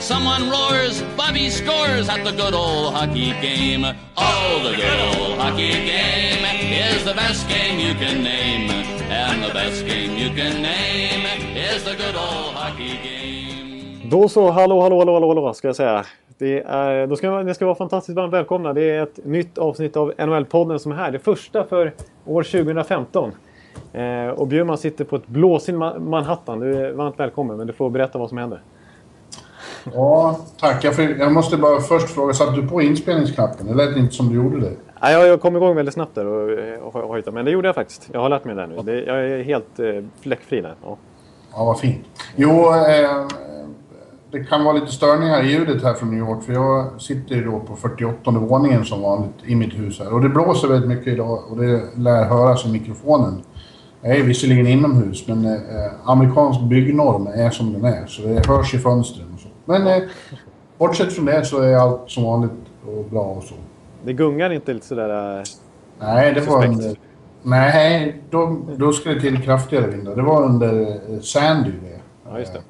Someone roars, Bobby scores at the good old hockey game. Oh, the good old hockey game is the best game you can name. And the best game you can name is the good old hockey game. Då så, hallå, hallå, hallå, hallå, hallå ska jag säga. Det är, då ska, ni ska vara fantastiskt varmt välkomna. Det är ett nytt avsnitt av NHL-podden som är här. Det första för år 2015. Eh, och Bjurman sitter på ett blåsigt Manhattan. Du är varmt välkommen, men du får berätta vad som händer. Ja, tack. Jag, jag måste bara först fråga, satte du på inspelningsknappen? Det lät inte som du gjorde det. Ja, jag kom igång väldigt snabbt där och, och, och, men det gjorde jag faktiskt. Jag har lärt mig det nu. Det, jag är helt eh, fläckfri där. Ja. ja, vad fint. Jo, eh, det kan vara lite störningar i ljudet här från New York för jag sitter ju då på 48 våningen som vanligt i mitt hus här och det blåser väldigt mycket idag och det lär höras i mikrofonen. Jag är visserligen inomhus men eh, amerikansk byggnorm är som den är så det hörs i fönstren. Men eh, bortsett från det så är allt som vanligt och bra och så. Det gungar inte lite sådär... Eh, nej, det var under... Nej, då, då skulle det till kraftigare vindar. Det var under eh, Sandy det. Ja, just det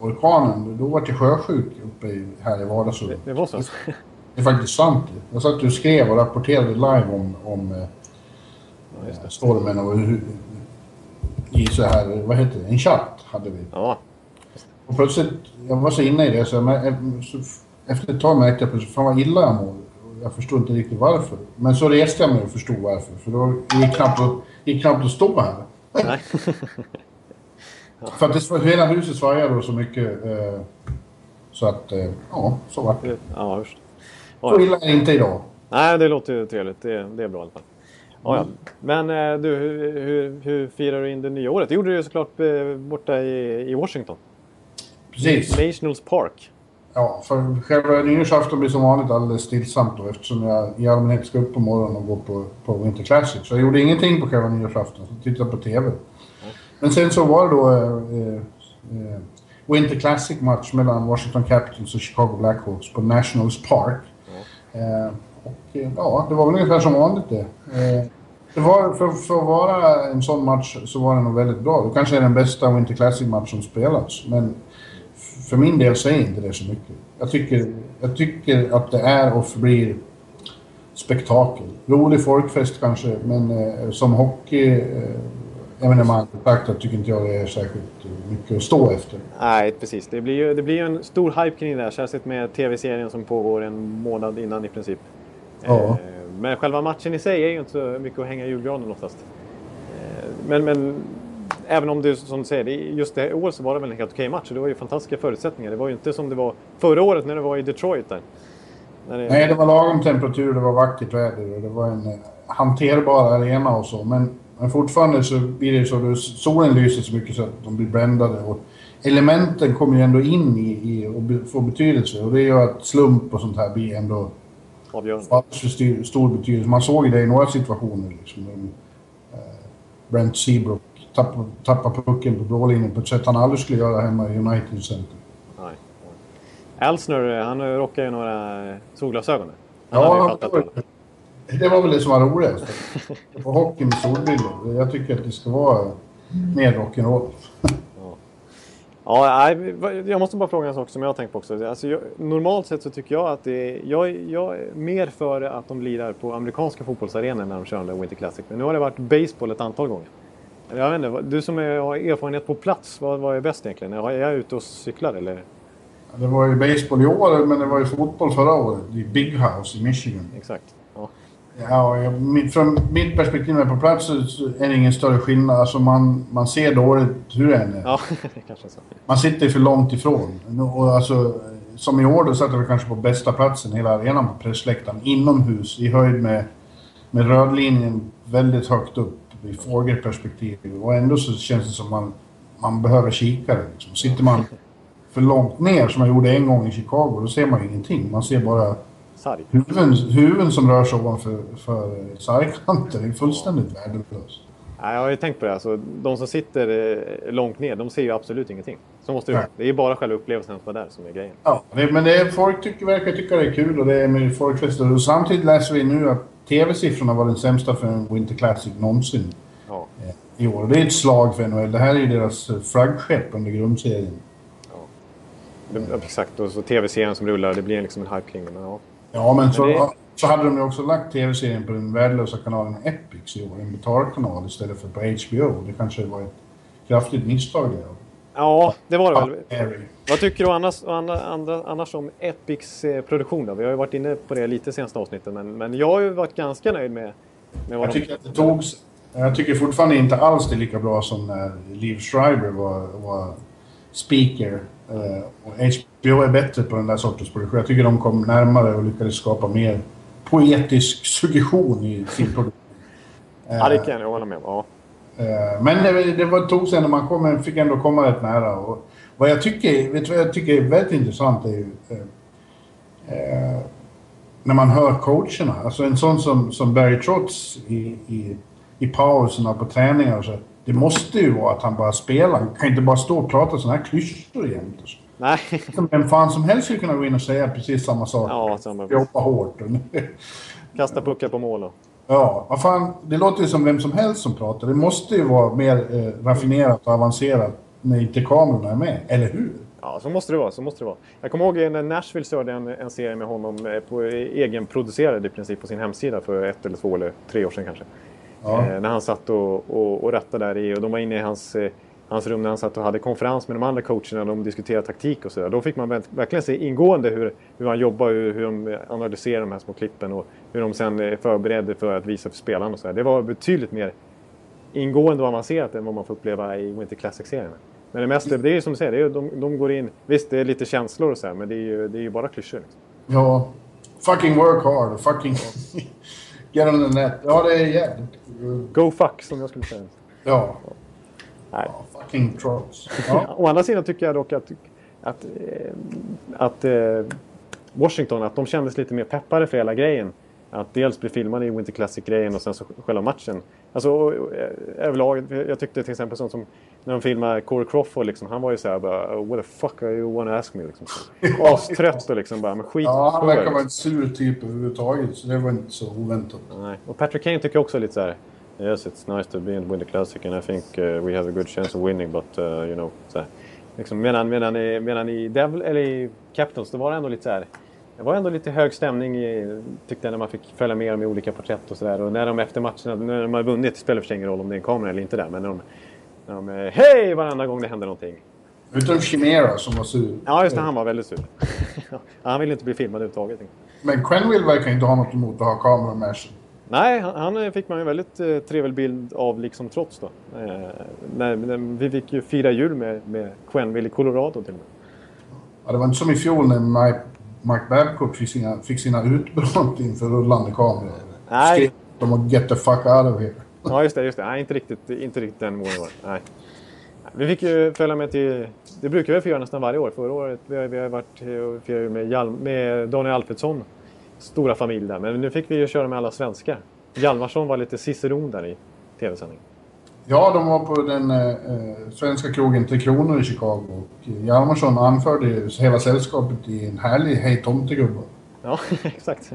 orkanen, då var jag sjösjuk uppe i, här i vardagsrummet. Det, det var så? Det är faktiskt sant. Jag satt och skrev och rapporterade live om, om ja, just det. stormen och hur, i så här, vad heter det, en chatt hade vi. Ja. Och plötsligt, jag var så inne i det så, men, så efter ett tag märkte jag plötsligt, fan vad illa jag mår. Jag förstod inte riktigt varför. Men så reste jag mig och förstod varför. För då gick knappt att, gick knappt att stå här. Nej. För att det, hela huset svajade så mycket. Eh, så att, eh, ja, så vart det. Ja, just. Ja, så illa är det inte idag. Nej, det låter ju trevligt. Det, det är bra i alla fall. Ja, ja. Men eh, du, hur, hur, hur, firar du in det nya året? Det gjorde du ju såklart eh, borta i, i Washington. Precis. Nationals Park. Ja, för själva nyårsafton blir som vanligt alldeles stillsamt då eftersom jag i allmänhet ska upp på morgonen och gå på, på Winter Classic. Så jag gjorde ingenting på själva nyårsafton, så tittade på TV. Men sen så var det då eh, eh, Winter Classic-match mellan Washington Capitals och Chicago Blackhawks på Nationals Park. Mm. och ja, det var väl ungefär som vanligt det. det var, för, för att vara en sån match så var den nog väldigt bra. Det kanske är den bästa Winter Classic-match som spelats. Men för min del säger inte det så mycket. Jag tycker, jag tycker att det är och förblir spektakel. Rolig folkfest kanske, men eh, som hockey eh, evenemang betraktat tycker inte jag det är särskilt mycket att stå efter. Nej, precis. Det blir ju, det blir ju en stor hype kring det här. Särskilt med tv-serien som pågår en månad innan i princip. Ja. Eh, men själva matchen i sig är ju inte så mycket att hänga i julgranen oftast. Eh, men, men även om du som du säger, just det här året så var det väl en helt okej match. Det var ju fantastiska förutsättningar. Det var ju inte som det var förra året när det var i Detroit där. Det... Nej, det var lagom temperatur, det var vackert väder och det var en eh, hanterbar arena och så. Men men fortfarande så blir det så att solen lyser så mycket så att de blir bländade. Och elementen kommer ju ändå in i, i och får betydelse. Och det gör att slump och sånt här blir ändå avgörande. stor betydelse. Man såg det i några situationer. Liksom, eh, Brent Seabrook tappade, tappade pucken på blålinjen på ett sätt han aldrig skulle göra hemma i United Center. Nej. Elsner, han rockar ju några solglasögon. Han ja, det var väl det som var roligast. På hockey med solbrillor. Jag tycker att det ska vara mer rock'n'roll. Ja, jag måste bara fråga en sak som jag har tänkt på också. Alltså, jag, normalt sett så tycker jag att det är, jag, jag är mer för att de lirar på amerikanska fotbollsarenor när de kör den Winter Classic. Men nu har det varit baseball ett antal gånger. Jag vet inte, du som är, har erfarenhet på plats, vad, vad är bäst egentligen? Är jag ute och cyklar eller? Det var ju baseball i år, men det var ju fotboll förra året i Big House i Michigan. Exakt. Ja. Ja, från mitt perspektiv på plats är det ingen större skillnad. Alltså man, man ser dåligt hur det än är. Ja, kanske så. Man sitter för långt ifrån. Och alltså, som i år då satt vi kanske på bästa platsen hela arenan på pressläktaren. Inomhus, i höjd med, med rödlinjen väldigt högt upp i fågelperspektiv. Och ändå så känns det som man, man behöver kikare. Liksom. Sitter man för långt ner som jag gjorde en gång i Chicago, då ser man ju ingenting. Man ser bara. Huvuden, huvuden som rör sig ovanför för sargkanten är fullständigt ja. värdelös. Nej, jag har ju tänkt på det. Alltså, de som sitter eh, långt ner, de ser ju absolut ingenting. Så måste det. Det är bara själva upplevelsen att vara där som är grejen. Ja, det, men det är, folk tycker, verkar tycka det är kul och det är med. Och samtidigt läser vi nu att TV-siffrorna var den sämsta för en Winter Classic någonsin Ja. eh, i år. Det är ett slag för NHL. Det här är ju deras eh, flaggskepp under grundserien. Det, ja, exakt, och så tv-serien som rullar, det blir liksom en hype kring det. Men, ja. Ja, men så, det- så hade de ju också lagt TV-serien på den värdelösa kanalen Epix i år. En betalkanal istället för på HBO. Det kanske var ett kraftigt misstag där. ja, det var det väl. Vad tycker du annars, andra, annars om Epics eh, produktion då? Vi har ju varit inne på det lite senaste avsnitten, men, men jag har ju varit ganska nöjd med, med vad Jag de... tycker att det togs... Jag tycker fortfarande inte alls det är lika bra som när Liv Schreiber var, var speaker. Eh, och HBO är bättre på den där sortens produktion. Jag tycker de kom närmare och lyckades skapa mer poetisk suggestion i sin produktion. Ja, det kan jag hålla med om. Ja. Eh, Men det, det var, tog sig när man kom, fick ändå komma rätt nära. Och vad jag tycker, vet du vad jag tycker är väldigt intressant är ju... Eh, eh, när man hör coacherna. Alltså en sån som, som Barry Trotz i, i, i pauserna på träningar så. Det måste ju vara att han bara spelar. Han kan inte bara stå och prata såna här klyschor jämt. Nej. Vem fan som helst skulle kunna gå in och säga precis samma sak. Ja, samma. Jobba hårt. Kasta puckar på mål och... Ja, vad fan, det låter ju som vem som helst som pratar. Det måste ju vara mer eh, raffinerat och avancerat när inte kamerorna är med, eller hur? Ja, så måste det vara. Så måste det vara. Jag kommer ihåg när Nashville körde en, en serie med honom eh, på egenproducerad i princip på sin hemsida för ett eller två eller tre år sedan kanske. Ja. Eh, när han satt och, och, och rättade där i och de var inne i hans, eh, hans rum när han satt och hade konferens med de andra coacherna och de diskuterade taktik och sådär. Då fick man verk- verkligen se ingående hur, hur han jobbar, hur, hur de eh, analyserar de här små klippen och hur de sen är förberedda för att visa för spelarna och sådär. Det var betydligt mer ingående och avancerat än vad man får uppleva i Winter Classic-serierna. Men det mesta, det är ju som du säger, det är, de, de går in... Visst, det är lite känslor och så här, men det är ju, det är ju bara klyschor. Liksom. Ja, fucking work hard, fucking get on the net. Ja, det är jävligt... Go fuck, som jag skulle säga. Ja, Nej. fucking trots. Ja. Å andra sidan tycker jag dock att, att, eh, att eh, Washington, att de kändes lite mer peppade för hela grejen. Att dels bli filmade i Winter Classic-grejen och sen så själva matchen. Alltså eh, överlag, jag tyckte till exempel sånt som när de filmade Corey Crawford liksom, han var ju såhär bara "Oh, What the fuck are you wanna ask me liksom. Astrött och liksom bara, men skit ja, han verkar er, vara en sur typ överhuvudtaget, så det var inte så oväntat. Nej. Och Patrick Kane tycker också lite så här. Yes, it's nice to be in Winter Classic and I think uh, we have a good chance of winning, but uh, you know. Så här. Liksom, medan, medan, i, medan i Devil, eller i Capitals, det var ändå lite så här. Det var ändå lite hög stämning i, tyckte jag när man fick följa med dem i olika porträtt och sådär. Och när de efter matcherna, när de har vunnit, det spelar för sig ingen roll om det är en kamera eller inte där. Men när de, när de är hej varenda gång det händer någonting. Utom Chimera som var sur. Ja, just det, han var väldigt sur. Ja, han ville inte bli filmad överhuvudtaget. Men Quenville verkar inte ha något emot att ha kameror med sig. Nej, han, han fick man en väldigt eh, trevlig bild av liksom trots då. Eh, när, när, vi fick ju fira jul med, med Quenville i Colorado till och med. Ja, det var inte som i fjol när Mike, Mike Babcock fick sina, fick sina utbrott inför rullande kameror. Nej. De och get the fuck out of here. Ja, just det. Just det. Nej, inte riktigt, inte riktigt den nivån var. Nej. Vi fick ju följa med till... Det brukar vi få göra nästan varje år. Förra året vi har vi har varit och firat med, Hjalm, med Daniel Alfredsson. Stora familj där. Men nu fick vi ju köra med alla svenskar. Hjalmarsson var lite ciceron där i tv-sändningen. Ja, de var på den eh, eh, svenska krogen Tre Kronor i Chicago. Och Hjalmarsson anförde hela sällskapet i en härlig Hej tomtegubbar. Ja, exakt.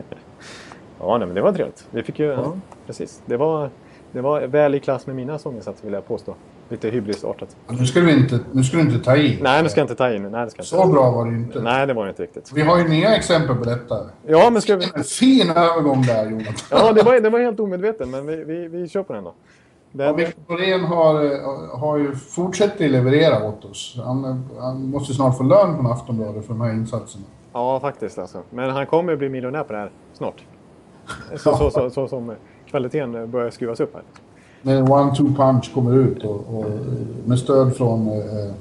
Ja, nej, men det var trevligt. Vi fick ju... Ja. precis. Det var, det var väl i klass med mina sånginsatser vill jag påstå. Lite hybrisartat. Ja, Nu ska du inte, nu ska du inte ta i. Nej, nu ska jag inte ta in. Nej, det ska Så inte. bra var det inte. Nej, det var inte riktigt. Vi har ju nya exempel på detta. Ja, men ska vi... En fin övergång där, Jonathan. Ja, det var, det var helt omedveten, men vi, vi, vi kör på den då. Ja, Victor Norén har, eh, har ju fortsatt leverera åt oss. Han, han måste snart få lön från Aftonbladet för de här insatserna. ja, faktiskt alltså. Men han kommer ju bli miljonär på det här snart. Så, så, så, så som kvaliteten börjar skruvas upp här. När one-two punch kommer ut och, och med stöd från eh,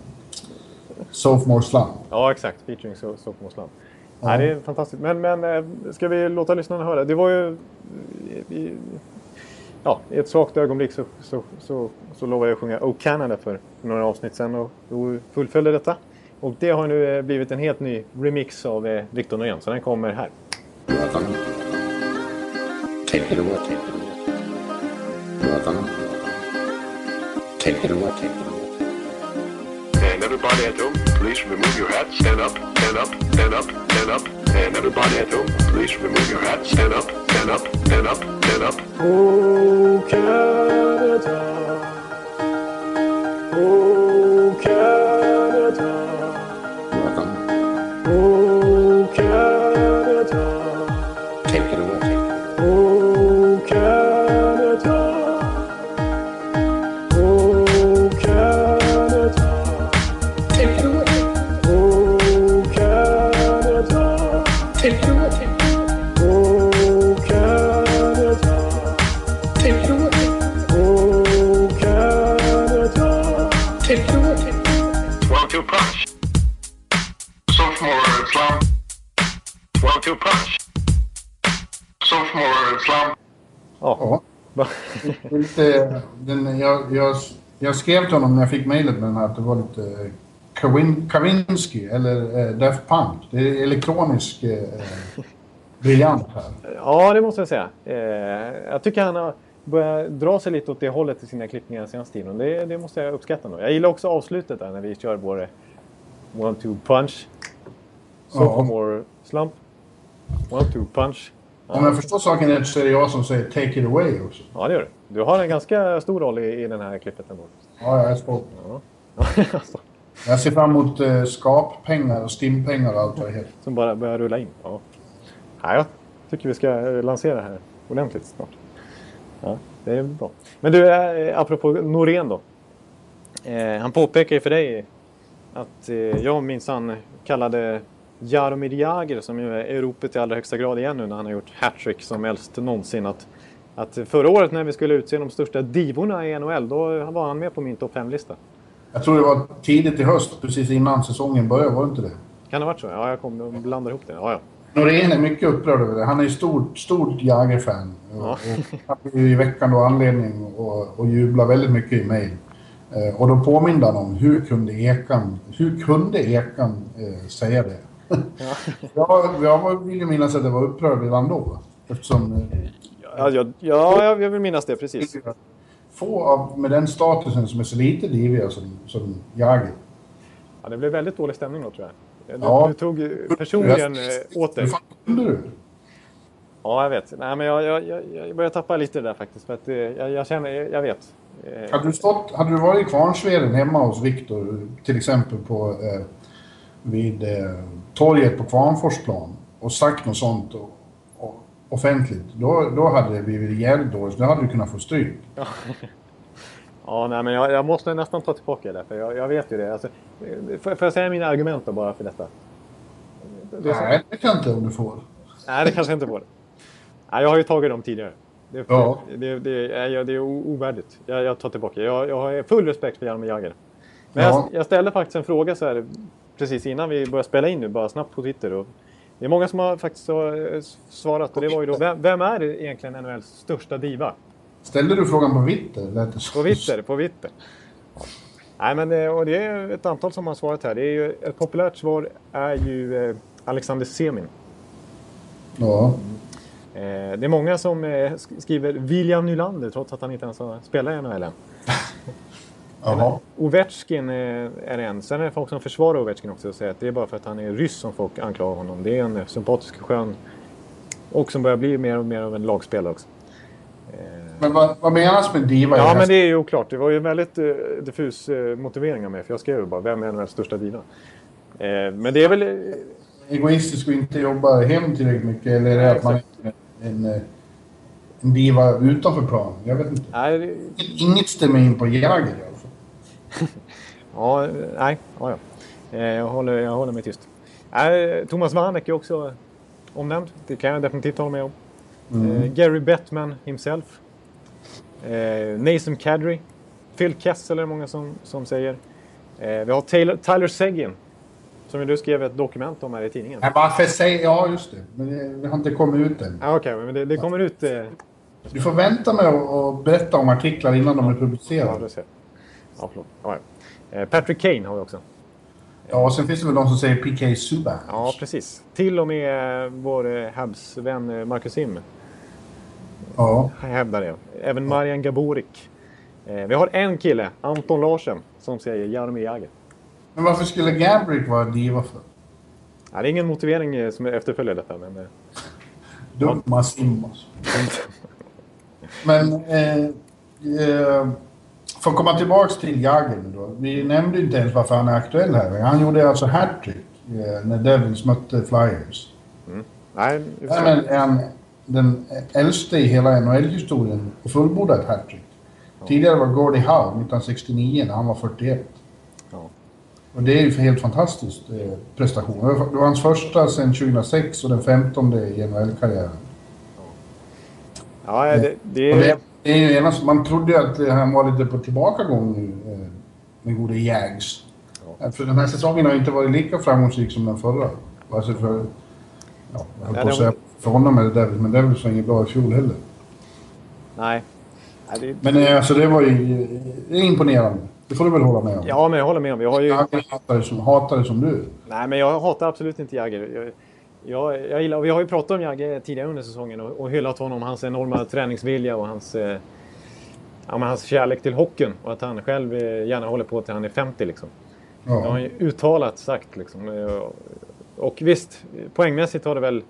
Sophomore Slump. Ja, exakt. Featuring So- Sophomore Ja. Nej, det är fantastiskt. Men, men eh, ska vi låta lyssnarna höra? Det var ju... I, ja, i ett svagt ögonblick så, så, så, så lovade jag att sjunga Oh Canada för några avsnitt sedan och då fullföljde detta. Och det har nu blivit en helt ny remix av eh, Victor Norén, så den kommer här. And everybody at home, please remove your hat, stand up, stand up, stand up, stand up. And everybody at home, please remove your hat, stand up, stand up, stand up, stand up. Oh Canada, Lite, den, jag, jag, jag skrev till honom när jag fick mejlet med den här att det var lite Kawin, Kavinsky eller eh, Daft Punk. Det är elektronisk eh, briljant här. Ja, det måste jag säga. Eh, jag tycker han har börjat dra sig lite åt det hållet i sina klippningar senaste tiden. Det, det måste jag uppskatta. Nog. Jag gillar också avslutet där när vi kör vår one two punch. Sophomore slump. One two punch. Om jag förstår saken rätt så är det jag som säger take it away också. Ja, det gör du. Du har en ganska stor roll i, i den här klippet ändå. Ja, jag är stolt. Alltså, Jag ser fram emot eh, skappengar och stimpengar och allt vad det heter. Som bara börjar rulla in. Ja. Ja, jag tycker vi ska eh, lansera det här ordentligt snart. Ja, det är bra. Men du, eh, apropå Norén då. Eh, han påpekar ju för dig att eh, jag minsann kallade Jaromir Jagr, som ju är Europet i allra högsta grad igen nu när han har gjort hattrick som helst någonsin. Att, att förra året när vi skulle utse de största divorna i NHL, då var han med på min topp 5-lista. Jag tror det var tidigt i höst, precis innan säsongen började, var det inte det? Kan det ha varit så? Ja, jag kom och blandade ihop det. Ja, ja. Norén är mycket upprörd över det. Han är ju stort, stort Jagr-fan. Och, Ja. och hade ju i veckan då anledning att att jubla väldigt mycket i mejl. Eh, och då påminde han om hur kunde Ekan, hur kunde Ekan eh, säga det? jag, jag vill ju minnas att jag var upprörd redan då. Eftersom eh, Ja, jag, ja, jag vill minnas det precis. få av, med den statusen som är så lite diviga som, som Jagr. Ja, det blev väldigt dålig stämning då tror jag. Du, Ja. du tog personligen eh, åt dig. Du? Ja, jag vet. Nej, men jag, jag, jag, jag börjar tappa lite där faktiskt. För att, eh, jag, jag känner, jag, jag vet. Hade du, stått, hade du varit i Kvarnsveden hemma hos Viktor, till exempel på, eh, vid eh, torget på Kvarnforsplan och sagt något sånt och, och, offentligt, då, då hade det blivit jävligt dåligt. Då hade du kunnat få stryk. Ja, nej, men jag, jag måste nästan ta tillbaka det. För jag, jag vet ju det. Alltså, får, får jag säga mina argument då bara för detta? Det Nej, det kan inte om du får. Nej, det kanske inte får. Nej, jag har ju tagit dem tidigare. Det, Ja. det, det, är, det är ovärdigt. Jag, jag tar tillbaka. Jag, jag har full respekt för Jaromir Jagr. Men Ja. jag, jag ställde faktiskt en fråga så här precis innan vi började spela in nu, bara snabbt på Twitter. Och det är många som har faktiskt eh, svarat och det var ju då, vem, vem är egentligen NHLs största diva? Ställde du frågan på Vitter? På Twitter, på Twitter. Nej, men eh, och det är ett antal som har svarat här. Det är ju, ett populärt svar är ju eh, Alexander Semin. Ja. Det är många som sk- skriver William Nylander trots att han inte ens har spelat i NHL än. Jaha. Ovechkin eh, är en. Sen är det folk som försvarar Ovechkin också och säger att det är bara för att han är ryss som folk anklagar honom. Det är en eh, sympatisk, skön och som börjar bli mer och mer av en lagspelare också. Men vad, vad menas med diva? Ja, men det är ju oklart. Det var ju en väldigt eh, diffus eh, motivering av mig. För jag skrev ju bara, vem är NHLs största diva? Eh, men det är väl... eh, Egoistisk och inte jobba hem tillräckligt mycket? Eller är det att man är en, en, en diva utanför plan? Jag vet inte. Nej, det- Inget stämmer in på Jagr alla fall. Ja, eh, nej. Ja, ja. Eh, Jag, håller, jag håller mig tyst. Nej, Thomas Vanek är också omnämnd. Det kan jag definitivt hålla med om. Eh, Gary Bettman himself. Eh, Nathan Kadri. Phil Kessel är det många som, som säger. Eh, vi har Taylor, Tyler Seguin. Som du skrev ett dokument om här i tidningen. Nej, varför säger... Ja, just det. Men det, det har inte kommit ut än. Ah, Okej, men det, det kommer ut... Eh, Du får vänta med att berätta om artiklar innan de är ja, publicerade. ser. Ja, förlåt. Ja, ja. Eh, Patrick Kane har vi också. Ja, och sen finns det väl de som säger PK Subban. Ja, precis. Till och med eh, vår eh, Habs-vän Marcus Sim Ja. hävdar det. Även Marian Gaborik vi har en kille, Anton Larsen, som säger Jaromir Jagr. Men varför skulle Gabrick vara diva för? Ja, det är ingen motivering som efterföljer detta, men... Dumma Simmons. Men... Eh, eh, för att komma tillbaks till Jagr nu då. Vi nämnde inte ens varför han är aktuell här. Han gjorde alltså hattrick eh, när Devils mötte Flyers. nej, se. Därmed är han den äldste i hela NHL-historien fullborda ett hattrick. Tidigare var Gordie Howe 1969 när han var 41. Ja. Och det är ju helt fantastiskt eh, prestation. Det var- hans första sedan 2006 och den 15 i NHL-karriären. Ja, det, det Och är... det, det är man trodde ju att han var lite på tillbakagång nu, eh, den gode Jags. Eh, För den här säsongen har inte varit lika framgångsrik som den förra. Alltså för, ja, jag höll Ja, på att det- säga för honom eller Devils, men Devils var inget bra i fjol heller. Nej. Nej, det, Men eh, alltså det var ju det är imponerande. Det får du väl hålla med om? ja, men jag håller med om. Jag har ju... Jag hatar det som, hatar det som du. Nej, men jag hatar absolut inte Jagger. Jag, jag, jag gillar, vi har ju pratat om Jagger tidigare under säsongen och, och hyllat honom, hans enorma träningsvilja och hans, eh, ja, hans kärlek till hockeyn. Och att han själv eh, gärna håller på till han är 50 liksom. Det har han Ja. ju uttalat sagt liksom. Eh, Och visst, poängmässigt har det väl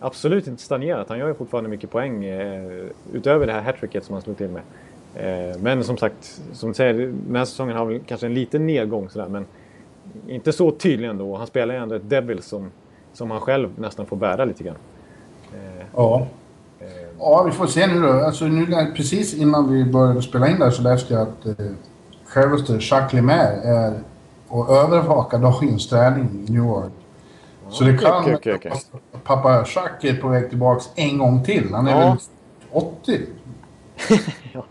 absolut inte stagnerat. Han gör ju fortfarande mycket poäng eh, utöver det här hattricket som han slog till med. Eh, men som sagt, som du säger, den här säsongen har väl kanske en liten nedgång sådär. Men inte så tydlig ändå. Han spelar ju ändå ett Devil som, som han själv nästan får bära lite grann. Ja. Ja, vi får se nu då. Alltså, nu, precis innan vi började spela in där så läste jag att eh, självaste Jacques Lemaire är och övervakar dagens träning i New York. Så det kan... okej, okej, okej. Pappa Jacques är på väg tillbaks en gång till. Han är Ja. väl 80?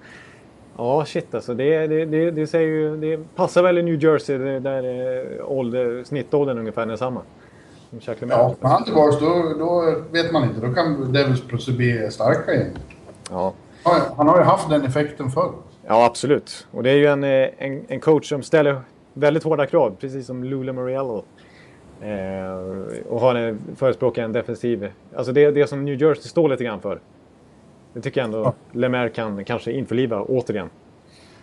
Ja, shit alltså. Det, det, det, det, säger ju, det passar väl i New Jersey där- där eh, ålder, snittåldern ungefär är samma. Som. Ja, när han är tillbaks då, då vet man inte. Då kan Devils plötsligt bli starka igen. ja. Han har ju haft den effekten förr. Ja, absolut. Och det är ju en, eh, en, en coach som ställer väldigt hårda krav, precis som Lula Moriello. Eh, och har en, förespråkar en defensiv... Alltså det, det som New Jersey står lite grann för. Det tycker jag ändå Ja. Lemaire kan kanske införliva återigen.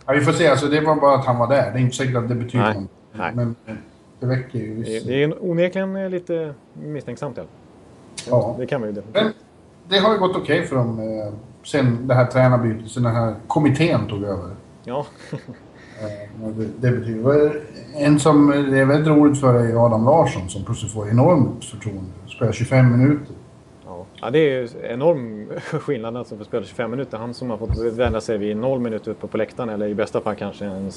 Ja, vi får se. Alltså, det var bara att han var där. Det är inte säkert att det betyder Nej. något. Nej. Men eh, det väcker ju Det, viss... det är en- onekligen lite misstänksamt. Ja. Ja. Det kan man ju definitivt. Men det har ju gått okej för dem eh, sen det här tränarbytet, sen den här kommittén tog över. Ja. Eh, det, det betyder... En som det är väldigt roligt för är Adam Larsson som plötsligt får enormt förtroende. Spelar 25 minuter. Ja. ja, det är ju enorm skillnad alltså för att spela 25 minuter. Han som har fått vända sig vid 0 minuter uppe på läktaren eller i bästa fall kanske en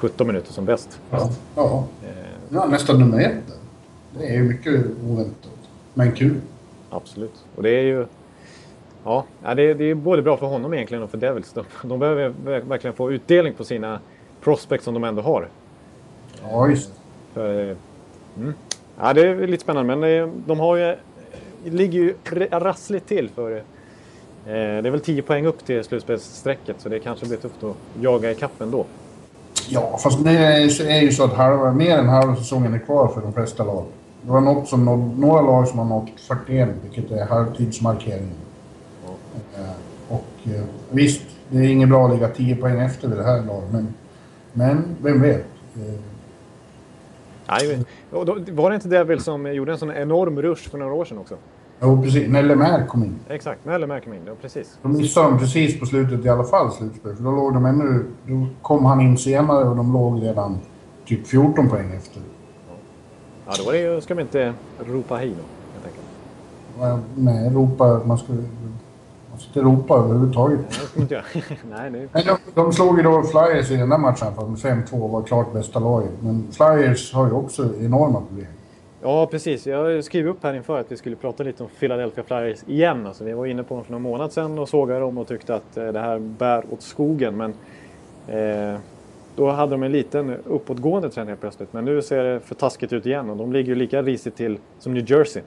16-17 minuter som bäst. Ja. ja. Eh, ja nästan nummer ett. Det är ju mycket oväntat. Men kul. Absolut. Och det är ju... Ja, det, är, det är både bra för honom egentligen och för Devils. De, de behöver ver- verkligen få utdelning på sina prospects som de ändå har. Ja, just det. För, eh, mm. Ja, det är lite spännande, men eh, de har ju... Ligger ju rassligt till för... Det är väl 10 poäng upp till slutspelsstrecket, så det kanske blir tufft att jaga i kappen då. Ja, fast det är, ju så att halva, mer än halva säsongen är kvar för de flesta lag. Det var något som några lag som har nått 41, vilket är halvtidsmarkeringen. Mm. och eh, visst, det är inget bra att ligga 10 poäng efter vid det här laget, men, men vem vet? Eh, Nej, var det inte Devil som gjorde en sån enorm rush för några år sedan också? Jo, precis. När Lemaire kom in. Exakt, när Lemaire kom in. Ja, precis. Då missade de precis på slutet i alla fall slutspel. För då låg de ännu... Då kom han in senare och de låg redan typ 14 poäng efter. Ja, då är det ska vi inte ropa hej då, helt enkelt. Ja, Nej, ropa... Man ska... Man ska inte ropa överhuvudtaget. Nej, det ska inte göra. Nej, Men de, de slog ju då Flyers i den där matchen för med 5-2 var klart bästa laget. Men Flyers har ju också enorma problem. Ja, precis. Jag skrev upp här inför att vi skulle prata lite om Philadelphia Flyers igen. Alltså, vi var inne på dem för någon månad sedan och sågade dem och tyckte att eh, det här bär åt skogen. Men eh, då hade de en liten uppåtgående trend helt plötsligt. Men nu ser det för taskigt ut igen och de ligger ju lika risigt till som New Jersey.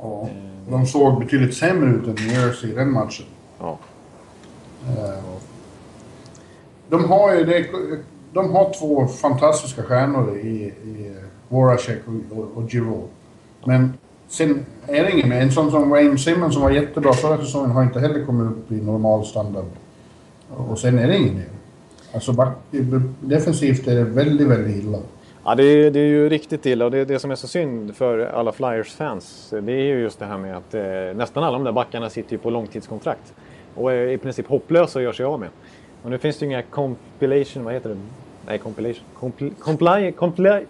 Ja. De såg betydligt sämre ut än New Jersey i den matchen. Ja, Eh, De har ju de har två fantastiska stjärnor i, i Voracek och, och, och Giroud. Men sen är det ingen mer. En sån som Wayne Simmons som var jättebra förra säsongen har inte heller kommit upp i normal standard. Och sen är det ingen mer. Alltså back, defensivt är det väldigt, väldigt illa. Ja, det är, det är ju riktigt illa och det är det som är så synd för alla Flyers-fans. Det är ju just det här med att eh, nästan alla de där backarna sitter ju på långtidskontrakt. Och är i princip hopplösa att göra sig av med. Och nu finns det ju inga compilation, vad heter det? Nej, compilation. Compli, compli, compli,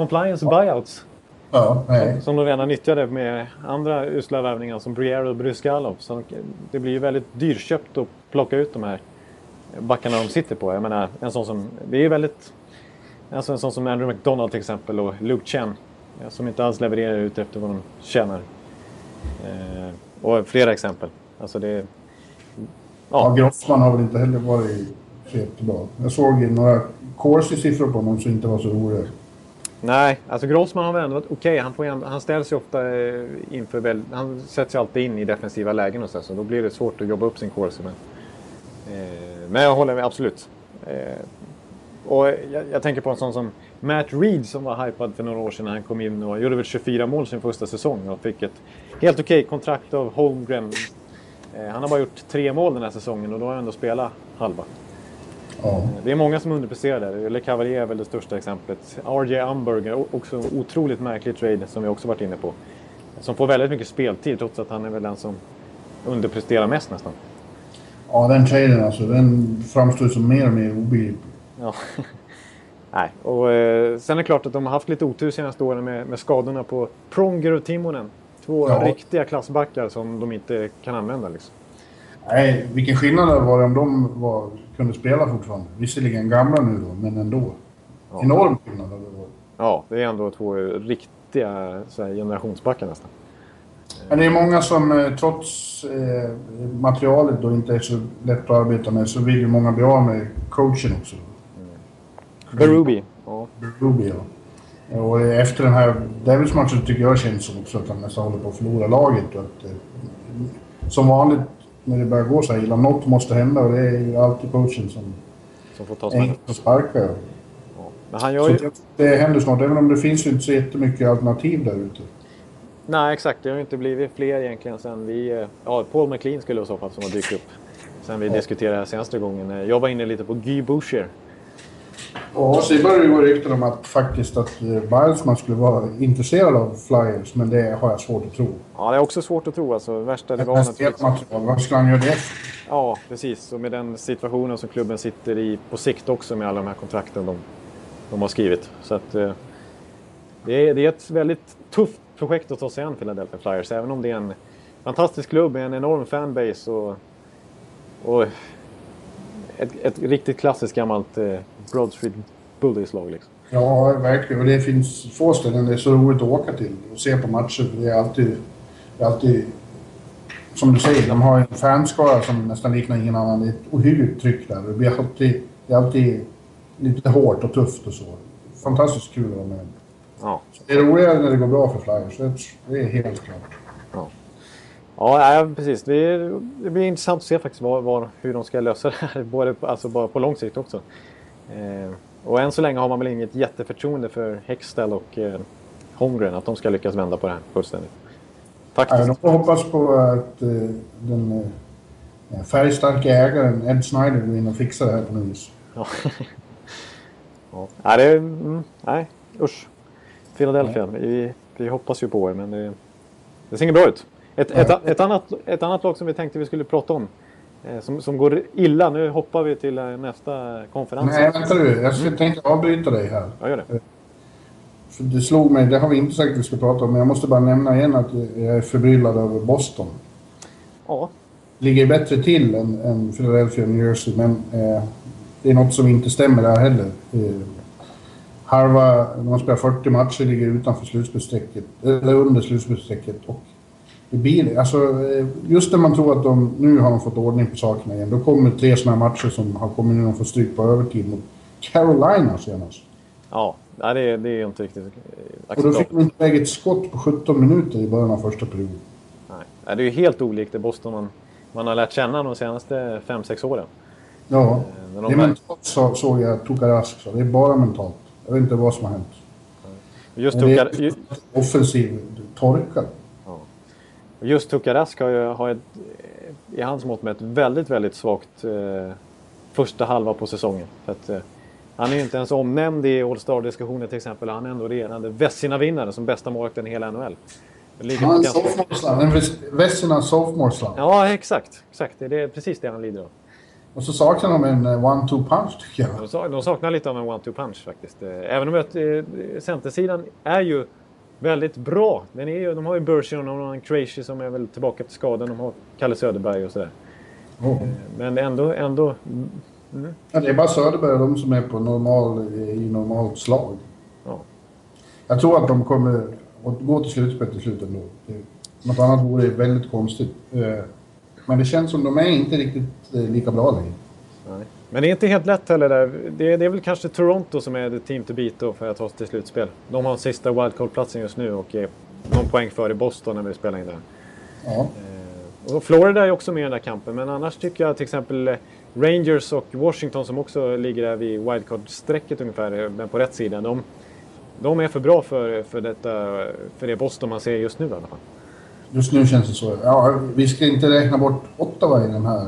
compliance buyouts. Ja, nej. Som de redan nyttjade med andra usla värvningar som Briere och Bryskalov. Så det blir ju väldigt dyrköpt att plocka ut de här backarna de sitter på. Jag menar, en sån som... Det är väldigt... Alltså en sån som Andrew McDonald till exempel och Luke Chen. Som inte alls levererar ut efter vad de tjänar. Eh, och flera exempel. Alltså det... Ja, Ja, Grossman har väl inte heller varit så jättebra. Jag såg några corsi-siffror på honom som inte var så roliga nej, alltså Grossman har väl ändå varit okej. Han, han ställs ju ofta eh, inför... Väl, han sätts ju alltid in i defensiva lägen och så, så då blir det svårt att jobba upp sin corsi. Men, eh, men jag håller med, absolut. Eh, och jag, jag tänker på en sån som Matt Reed som var hypad för några år sedan när han kom in och gjorde väl 24 mål sin första säsong och fick ett helt okej kontrakt av Holmgren. Eh, han har bara gjort tre mål den här säsongen och då har han ändå spelat halva. Ja. Det är många som underpresterar där. Le Cavalier är väl det största exemplet. RJ Umberger, o- också en otroligt märklig trade som vi också varit inne på. Som får väldigt mycket speltid trots att han är väl den som underpresterar mest nästan. ja, den traden alltså, den framstår som mer och mer obegriplig. Ja. Nej, och eh, sen är det klart att de har haft lite otur senaste åren med, med skadorna på Pronger och Timonen. Två Ja. riktiga klassbackar som de inte kan använda liksom. Nej, vilken skillnad det var om de var, kunde spela fortfarande. Visserligen gamla nu då, men ändå. Ja. Enorm skillnad det varit. Ja, det är ändå två riktiga så här, generationsbackar nästan. Men det är många som eh, trots eh, materialet då inte är så lätt att arbeta med så vill ju många bli av med coachen också. Berube. Ja. Ruby, ja. Och efter den här Devils-matchen tycker jag känns som också att han nästan håller på att förlora laget. Och att, eh, som vanligt när det börjar gå så här illa, något måste hända och det är ju alltid coachen som Som får ta enkelt att sparka. Ja. Men han gör Så ju... det, det händer snart, även om det finns ju inte så jättemycket alternativ där ute. Nej, exakt. Det har ju inte blivit fler egentligen sen vi... eh, Ja, Paul McLean skulle i så fall som har dykt upp. Sen vi diskuterade det här senaste gången. Eh, Jag var inne lite på Guy Boucher. Ja, så börjar ju gå rykten om att faktiskt att eh, Bilesman skulle vara intresserad av Flyers, men det har jag svårt att tro. Ja, det är också svårt att tro alltså. Värsta det var naturligtvis... material, vad skulle han göra det? Ja, precis. Och med den situationen som klubben sitter i på sikt också med alla de här kontrakten de, de har skrivit. Så att eh, det, är, det är ett väldigt tufft projekt att ta sig an Philadelphia Flyers. Även om det är en fantastisk klubb med en enorm fanbase och, och ett, ett riktigt klassiskt gammalt eh, Broad Street Bullies-lag. Liksom. Ja, verkligen. Och det finns få ställen det är så roligt att åka till och se på matcher. för Det är alltid... Det är alltid som du säger, de har en fanskara som nästan liknar ingen annan. Det är ett ohyggligt tryck där. Det, blir alltid, det är alltid lite hårt och tufft och så. Fantastiskt kul att vara med. Ja. Så det är roligare när det går bra för Flyers. Det, det är helt klart. Ja, nej, precis. Det, är, det blir intressant att se faktiskt var, var, hur de ska lösa det här. Både, alltså bara på lång sikt också. Eh, och än så länge har man väl inget jätteförtroende för Hextall och eh, Holmgren. Att de ska lyckas vända på det här fullständigt. Nej, Faktiskt. de hoppas på att eh, den eh, färgstarka ägaren Ed Snyder går in och fixar det här på något vis. Ja. ja. Nej, det är, mm, nej, usch. Philadelphia. Vi, vi hoppas ju på er, men det, det ser inget bra ut. Ett, ett, ett, annat, ett annat lag som vi tänkte vi skulle prata om. Eh, som, som går illa. Nu hoppar vi till eh, nästa konferens. Nej, vänta du. Jag ska tänkte avbryta dig här. Ja, gör det. För det slog mig, det har vi inte sagt att vi ska prata om, men jag måste bara nämna igen att jag är förbryllad över Boston. Ja, Ligger bättre till än, än Philadelphia och New Jersey, men eh, det är något som inte stämmer där heller. Eh, halva, de har spelat 40 matcher, ligger utanför slutspelsstrecket, eller under slutspelsstrecket. Och det blir, alltså, eh, just när man tror att de, nu har de fått ordning på sakerna igen, då kommer tre sådana matcher som har kommit nu, de får stryk på övertid mot Carolina senast. ja. Nej, det, är- det är inte riktigt eh, Och då fick acceptabelt. de inte lägga ett skott på 17 minuter i början av första perioden. Nej. Det är ju helt olikt det Boston man, man har lärt känna de senaste 5-6 åren. Ja, det de är mentalt så, såg jag Tokarask sa. Det är bara mentalt. Jag vet inte vad som har hänt. Just, Men det är offensiv torka. Just Tukarask har ju har ett, i hans mått med ett väldigt, väldigt svagt eh, första halva på säsongen. För att, eh, han är ju inte ens omnämnd i All-Star-diskussioner till exempel. Han är ändå regerande Vessina-vinnare som bästa målvakten i hela NHL. Han är sophomore slam. En Vessina sophomore slam. Ja, exakt. exakt. Det är precis det han lider av. Och så saknar de en eh, one-two punch tycker jag. De sa- De saknar lite av en one-two punch faktiskt. Eh, Även om att, eh, centersidan är ju väldigt bra. Den är ju, de har ju Bergeron och en Krejci som är väl tillbaka efter skadan. De har Kalle Söderberg och sådär. Oh. Men ändå, ändå Ja, det är bara Söderberg och de som är på normal, i normalt slag. ja. Jag tror att de kommer att gå till slutspel till slut ändå. Något annat vore väldigt konstigt. Eh, Men det känns som de är inte riktigt eh, lika bra längre. Men det är inte helt lätt heller där. Det är, det är väl kanske Toronto som är the team to beat då för att ta sig till slutspel. De har sista wildcard-platsen just nu och är någon poäng före Boston när vi spelar in det här. Ja. Eh, Och Florida är också med i den där kampen, men annars tycker jag till exempel eh, Rangers och Washington som också ligger där vid wildcard-strecket ungefär, eh, men på rätt sida. De, de är för bra för, för, detta, för det Boston man ser just nu i alla fall. Just nu känns det så. Ja, vi ska inte räkna bort Ottawa i den här.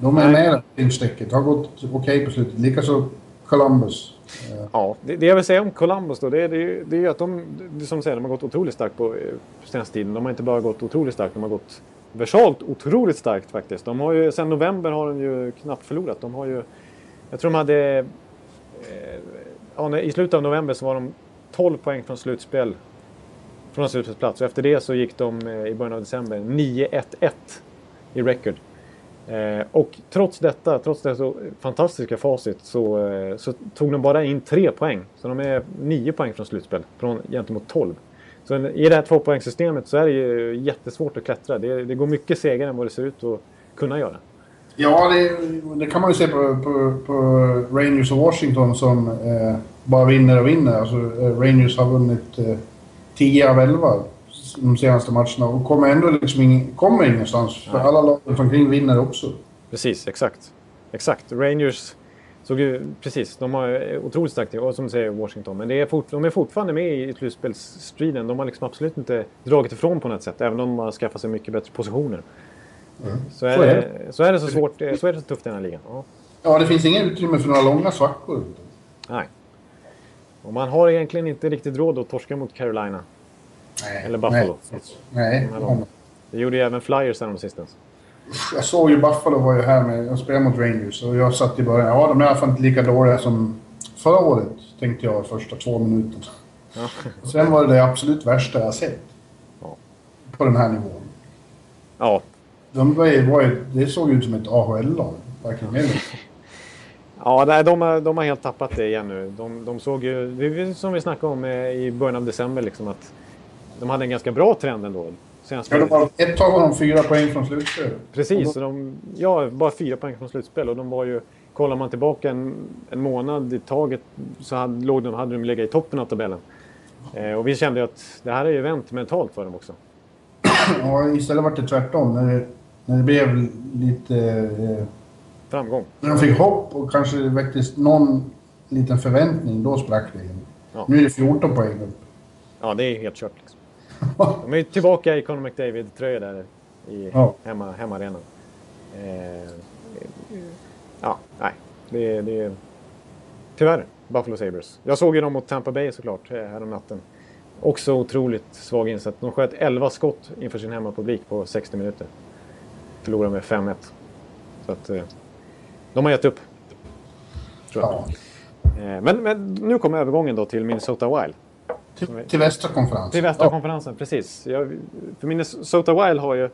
De är med i strecket. Har gått okej på slutet. Likaså Columbus. Eh, Ja, det, det jag vill säga om Columbus då, det är, det är, det är ju att de, det, som säger, de har gått otroligt starkt på eh, senaste tiden. De har inte bara gått otroligt starkt, de har gått versalt otroligt starkt faktiskt. De har ju, sen november har de ju knappt förlorat. De har ju, jag tror de hade, eh, ja, när- i slutet av november så var de 12 poäng från slutspel. Från en slutspelsplats. Och efter det så gick de eh, i början av december 9-1-1 i record. Eh, och trots detta, trots det så fantastiska facit, så, eh, så tog de bara in tre poäng. Så de är nio poäng från slutspel, från, gentemot 12. Så en- i det här tvåpoängssystemet så är det ju jättesvårt att klättra. Det, det går mycket segare än vad det ser ut att kunna göra. Ja, det, det kan man ju se på, på, på Rangers och Washington som eh, bara vinner och vinner. Alltså, eh, Rangers har vunnit eh, 10 av 11 de senaste matcherna och kommer ändå liksom ing, kommer ingenstans. För alla lag runt omkring vinner också. Precis, exakt. Exakt. Rangers såg ju, precis, de har otroligt starkt och som säger Washington. Men det är fort, de är fortfarande med i slutspelsstriden. De har liksom absolut inte dragit ifrån på något sätt. Även om de har skaffat sig mycket bättre positioner. Så, är Så är det, så är det så svårt, så är det så tufft i den här ligan. Ja. Ja, det finns inget utrymme för några långa svackor. Nej. Och man har egentligen inte riktigt råd att torska mot Carolina. Nej, Eller Buffalo. Nej, nej. De. Det gjorde ju även Flyers sistens. Jag såg ju Buffalo var ju här med, jag spelade mot Rangers och jag satt i början, ja de är i alla fall inte lika dåliga som förra året, tänkte jag första två minuterna. Ja. Sen var det det absolut värsta jag sett. Ja. På den här nivån. ja, De var ju, var ju, det såg ut som ett AHL-lag. Mer eller. Ja, nej, de, har, de har helt tappat det igen nu. De, de såg ju, som vi snackade om eh, i början av december, liksom, att de hade en ganska bra trend ändå. Senast, Ja, de var, ett tag var de fyra poäng från slutspel. precis, så de, ja, bara fyra poäng från slutspel. Och de var ju, kollar man tillbaka en, en månad i taget så hade, låg de, hade de legat i toppen av tabellen. Eh, och vi kände ju att det här är ju vänt mentalt för dem också. Ja, istället var det tvärtom. När det, när det blev lite... Eh, Framgång. när de fick hopp och kanske det väcktes någon liten förväntning, då sprack det igen. Ja. Nu är det 14 poäng upp. Ja, det är helt kört. De är ju tillbaka i Conor McDavid-tröja där i Ja. hemma, hemmaarenan. Eh, ja, nej. Det, är- det är tyvärr Buffalo Sabres. Jag såg ju dem mot Tampa Bay såklart eh, härom natten. Också otroligt svag insats. De sköt 11 skott inför sin hemmapublik på 60 minuter. Förlorade med 5-1. Så att eh, de har gett upp. Tror jag. Ja. Eh, men, men nu kommer övergången då till Minnesota Wild. Till, till västra konferensen. Till västra ja. konferensen, precis. Jag, för Minnesota Wild har ju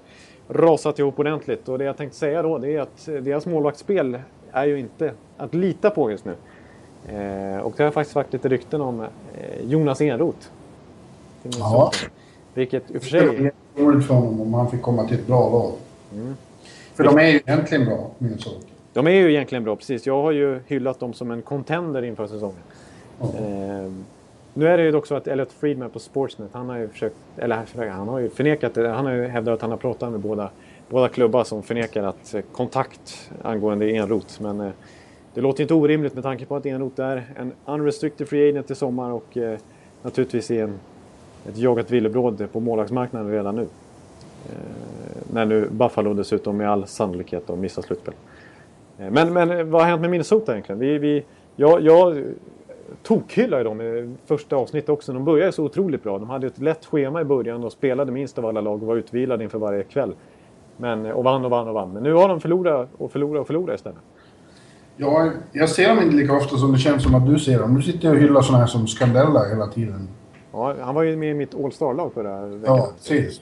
rasat ihop ordentligt och det jag tänkte säga då det är att deras målvaktsspel är ju inte att lita på just nu. Eh, och det har faktiskt varit lite rykten om eh, Jonas Enroth. Ja. Vilket i och för Det sig... var roligt för honom om han fick komma till ett bra lag. Mm. För de är ju egentligen bra, Minnesota. De är ju egentligen bra, precis. Jag har ju hyllat dem som en contender inför säsongen. Ja. Eh, nu är det ju dock så att Elliot Friedman på Sportsnet, han har ju försökt, eller han har ju förnekat det. Han har ju hävdat att han har pratat med båda, båda klubbar som förnekar att eh, kontakt angående Enroth. Men eh, det låter inte orimligt med tanke på att Enroth är en unrestricted free agent i sommar och eh, naturligtvis i en, ett jagat villebråd på målvaktsmarknaden redan nu. När nu Buffalo dessutom med all sannolikhet då missar slutspel. Men, men vad har hänt med Minnesota egentligen? Vi, vi, jag, jag tokhyllar ju dem i första avsnittet också. De började så otroligt bra. De hade ett lätt schema i början och spelade minst av alla lag och var utvilade inför varje kväll. Men, och vann och vann och vann. Men nu har de förlorat och förlorat och förlorat istället. Ja, jag ser dem inte lika ofta som det känns som att du ser dem. Du sitter och hyllar såna här som Scandella hela tiden. Ja, han var ju med i mitt All-Star-lag förra veckan. Ja, precis.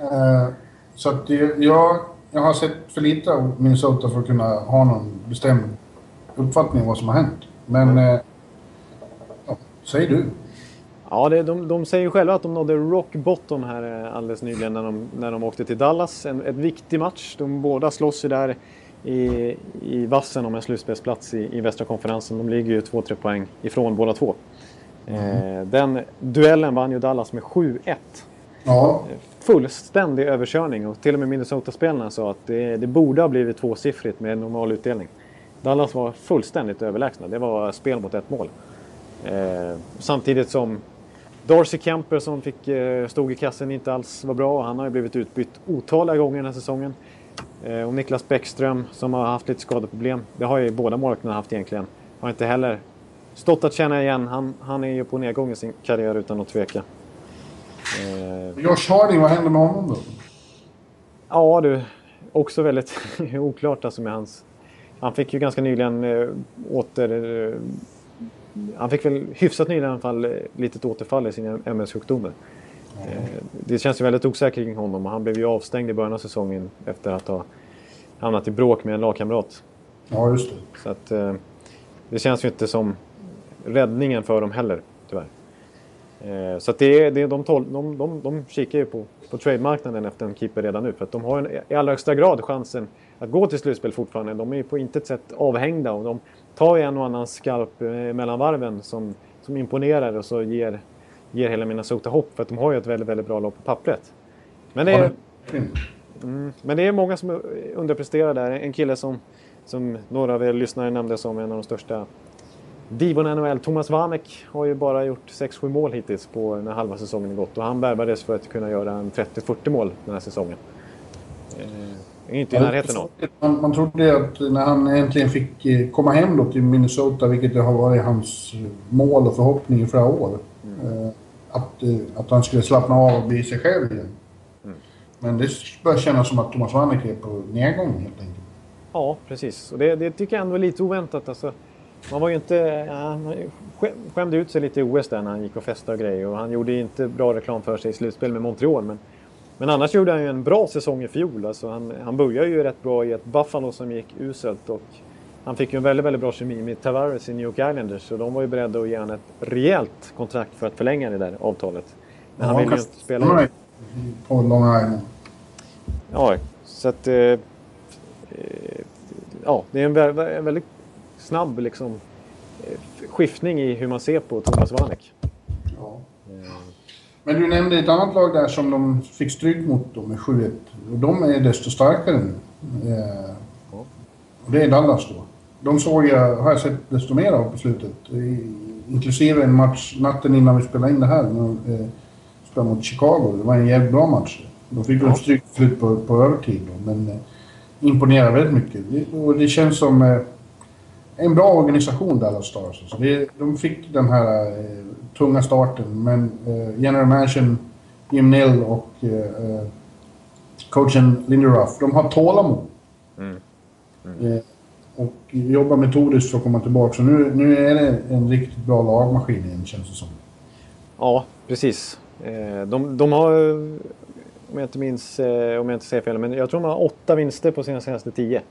Eh, så att jag, jag har sett för lite av Minnesota för att kunna ha någon bestämd uppfattning om vad som har hänt. Men... Eh, ja, säg du. Ja, det, de, de säger själva att de nådde rock bottom här eh, alldeles nyligen när de, när de åkte till Dallas. En ett viktig match. De båda slåss ju där i, i vassen om en slutspelsplats i, i västra konferensen. De ligger ju 2-3 poäng ifrån båda två. Eh, den duellen vann ju Dallas med 7-1. Ja, Fullständig överkörning och till och med Minnesota-spelarna sa att det, det borde ha blivit tvåsiffrigt med normal utdelning. Dallas var fullständigt överlägsna. Det var spel mot ett mål. Eh, samtidigt som Darcy Kemper som fick, eh, stod i kassen inte alls var bra. Han har ju blivit utbytt otaliga gånger den här säsongen. Eh, och Niklas Bäckström som har haft lite skadeproblem. Det har ju båda målvakterna haft egentligen. Har inte heller stått att känna igen. Han, han är ju på nedgång i sin karriär utan att tveka. Eh, Josh Harding, vad hände med honom då? Ja du, också väldigt oklart alltså med hans... Han fick ju ganska nyligen eh, åter... Han fick väl hyfsat nyligen i alla fall eh, litet återfall i sina MS-sjukdomar. Eh, det känns ju väldigt osäkert kring honom och han blev ju avstängd i början av säsongen efter att ha hamnat i bråk med en lagkamrat. Ja, just det. Så att eh, det känns ju inte som räddningen för dem heller, tyvärr. Så att det är, det är, de, tol, de, de, de kikar ju på, på trademarknaden efter en keeper redan nu. För att de har en, i allra högsta grad chansen att gå till slutspel fortfarande. De är ju på intet sätt avhängda och de ju en och annan skarp eh, mellan varven som, som imponerar och så ger, ger hela Minnesota hopp. För att de har ju ett väldigt, väldigt bra lag på pappret. Men det är, Mm, men det är många som underpresterar där. En kille som, som några av er lyssnare nämnde som en av de största divorna i NHL, Thomas Vanek, har ju bara gjort 6-7 mål hittills på när halva säsongen är gått. Och han värvades för att kunna göra en 30-40 mål den här säsongen. Inte i närheten av. Man, man trodde att när han äntligen fick eh, komma hem då till Minnesota, vilket det har varit hans mål och förhoppning i flera år, eh, att, eh, att han skulle slappna av och bli sig själv igen. Men det börjar kännas som att Thomas Vanek är på nedgång helt enkelt. Ja, precis. Och det, det tycker jag ändå är lite oväntat. Alltså, man var ju inte... Han skä- skämde ut sig lite i OS där när han gick och festade och grejer. Och han gjorde inte bra reklam för sig i slutspel med Montreal. Men, men annars gjorde han ju en bra säsong i fjol. Alltså, han, han började ju rätt bra i ett Buffalo som gick uselt. Och han fick ju en väldigt, väldigt bra kemi med Tavares i New York Islanders. Så de var ju beredda att ge honom ett rejält kontrakt för att förlänga det där avtalet. Men han Ja, ville ju inte spela... Nej, På Long Island. Ja, så att... Eh, eh, ja, det är en, vä- en väldigt snabb liksom, eh, skiftning i hur man ser på Thomas Vanek. Ja. Men du nämnde ett annat lag där som de fick stryk mot då med 7-1. Och de är desto starkare nu. Eh, och det är Dallas då. De såg jag, har jag sett desto mer av på slutet. Inklusive en match natten innan vi spelade in det här. När de eh, spelade mot Chicago. Det var en jävligt bra match. De fick väl stryk slut på, på övertid då, men eh, imponerar väldigt mycket. Det, och det känns som eh, en bra organisation Dallas Stars. Alltså det, de fick den här eh, tunga starten men eh, general managern Jim Nill och eh, eh, coachen Linderuff, de har tålamod. Eh, och jobbar metodiskt för att komma tillbaka. Så nu, nu är det en riktigt bra lagmaskin igen känns det som. Ja, precis. Eh, de, de har, om jag inte minns, eh, om jag inte säger fel, men jag tror de har åtta vinster på sina senaste tio.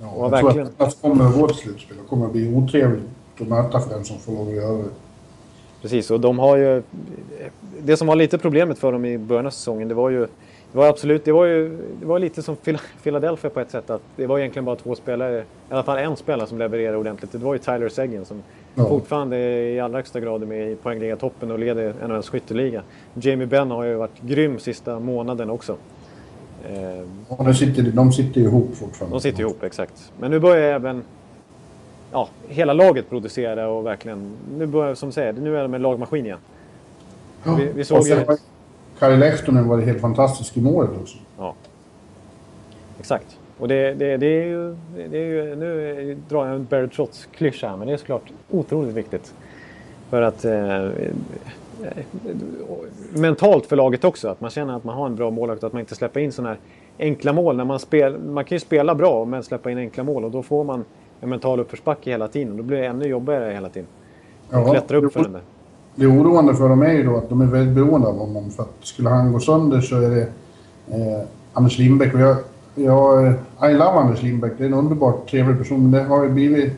Ja, Och jag verkligen. tror att det kommer att gå till slutspel. Det kommer att bli otrevligt att möta för den som får lov att göra det. Precis, och de har ju... Det som var lite problemet för dem i början av säsongen, det var ju... Det var absolut, det var ju det var lite som Phil- Philadelphia på ett sätt. att Det var egentligen bara två spelare, i alla fall en spelare som levererade ordentligt. Det var ju Tyler Seguin som Ja. fortfarande i allra högsta grad är med i poängliga-toppen och leder NHLs skytteliga. Jamie Benn har ju varit grym sista månaden också. Eh, Och de sitter, de sitter ihop fortfarande. de sitter ihop, exakt. Men nu börjar även ja, hela laget producera och verkligen... Nu börjar, som säger, nu är de en lagmaskin igen. Ja. Vi- vi såg och sen ju- Kari Lehtonen varit helt fantastisk i målet också. Ja. Exakt. Och det, det, det, är ju, det är ju, nu drar jag en Barry Trotz-klyscha här, men det är såklart otroligt viktigt. För att eh, mentalt för laget också, att man känner att man har en bra målvakt och att man inte släpper in sådana här enkla mål. När man, spel, man kan ju spela bra men släppa in enkla mål och då får man en mental uppförsbacke hela tiden. och Då blir det ännu jobbigare hela tiden. Ja, klättra upp för den där. Det oroande för dem är ju då att de är väldigt beroende av honom. För att skulle han gå sönder så är det eh, Anders Lindbäck. Och jag, jag, I love Anders Lindbäck. Det är en underbart trevlig person. Men det har ju blivit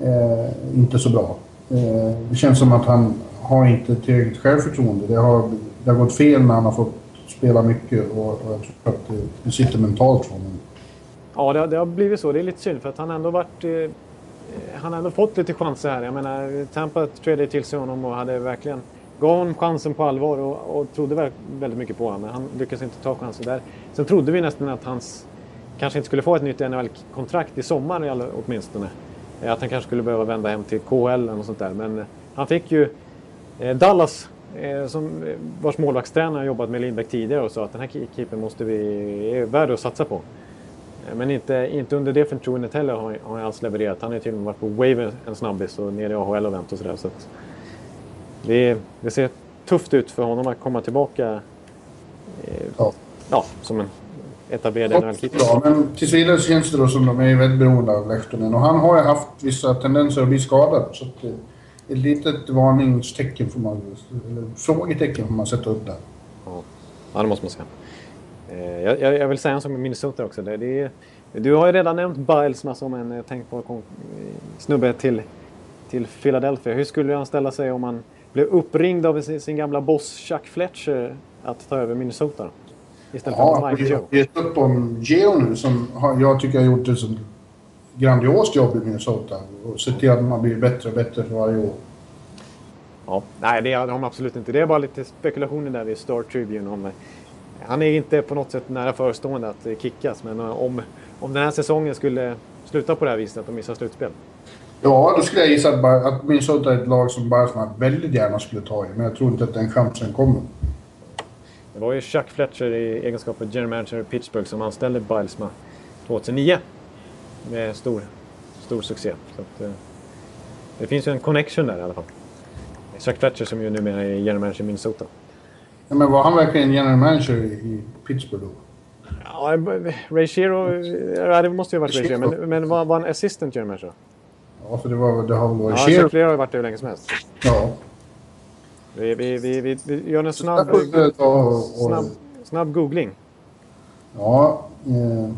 eh, inte så bra. Eh, det känns som att han har inte tillräckligt självförtroende. Det har, det har gått fel när han har fått spela mycket och, och jag tror att det, det sitter mentalt för honom. Ja, det, har- det har blivit så. Det är lite synd för att han har ändå varit... Eh, eh, han har ändå fått lite chanser här. Jag menar, Tampa trädde till sig honom och hade verkligen... Gav honom chansen på allvar och, och trodde väldigt mycket på honom. Men han lyckades inte ta chansen där. Sen trodde vi nästan att hans... Kanske inte skulle få ett nytt NHL-kontrakt i sommar åtminstone. Att han kanske skulle behöva vända hem till KHL eller något sånt där. Men eh, han fick ju eh, Dallas, eh, som, eh, vars målvaktstränare har jobbat med Lindbäck tidigare och sa att den här keepern måste vi... är värd att satsa på. Eh, Men inte, inte under det förtroendet heller har, har han alls levererat. Han har till och med varit på wave en snabbis och nere i AHL och vänt och sådär. Så att det, det ser tufft ut för honom att komma tillbaka eh, Ja. ja, som en etablerad NHL-keeper. Ja, men tills vidare känns det då som de är väldigt beroende av Lehtonen. Och han har ju haft vissa tendenser att bli skadad. Så att, eh, ett litet varningstecken får man... Eller frågetecken får man sätta upp där. Ja, det måste man säga. Eh, Jag, jag, jag vill säga en sak med Minnesota också. Det, det du har ju redan nämnt Bilesma som en eh, tänkbar eh, snubbe till, till Philadelphia. Hur skulle han ställa sig om han blev uppringd av sin, sin gamla boss Chuck Fletcher att ta över Minnesota? Istället för Ja, Mike vi Joe. har gett upp om Geo nu som har, jag tycker har gjort ett sånt grandiost jobb i Minnesota. Och sett till att man blir bättre och bättre för varje år. Ja, nej, det har de absolut inte. Det är bara lite spekulationer där vid Star Tribune om... Han är inte på något sätt nära förestående att kickas, men eh, om, om den här säsongen skulle sluta på det här viset, att de missar slutspel. Ja, då skulle jag gissa att, bara, att Minnesota är ett lag som Barsman väldigt gärna skulle ta i. Men jag tror inte att den chansen kommer. Det var ju Chuck Fletcher i egenskap av general manager i Pittsburgh som anställde Bilesma 2009. Med stor, stor succé. Så att, eh, det finns ju en connection där i alla fall. Chuck Fletcher som ju numera är general manager i Minnesota. Ja, men var han verkligen general manager i, Pittsburgh då? Ja, Ray Shero, ja, det måste ju ha varit Ray Shero, men, men var, var han assistant general manager? Ja, för det, var, det har väl varit Ja, Shero. Chuck Fletcher har ju varit det hur länge som helst. Ja. Vi, vi, vi, vi, vi gör en snabb, snabb, snabb googling. Ja, eh,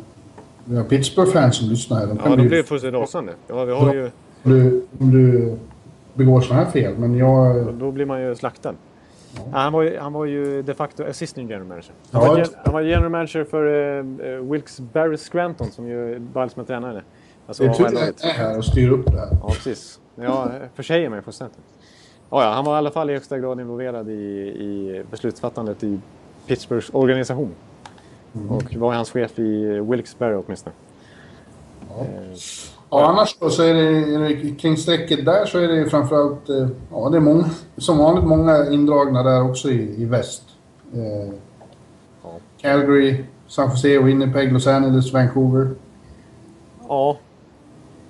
vi har Pittsburgh-fans som lyssnar här. De Ja, bli, blir det fullständigt rasande. Ja, vi har ju, om, du, om du begår sådana här fel. Men jag... då blir man ju slaktad. Ja, han, var ju, han var ju de facto assistant general manager. Han, Ja, var, han var general manager för uh, Wilkes Barre Scranton som ju Biles med tränare. Alltså, Det är tur att jag är här och styr upp det här. Ja, precis. Jag försäger mig fullständigt. Ja, ja, han var i alla fall i högsta grad involverad i, i beslutsfattandet i Pittsburghs organisation. Mm. Och var hans chef i Wilkes-Barre åtminstone. Eh, Ja, annars då så är det, är det kring strecket där så är det ju framförallt... eh, Ja, det är många, som vanligt många indragna där också i, i väst. Eh, Calgary, San Jose, Winnipeg, Los Angeles, Vancouver. Ja.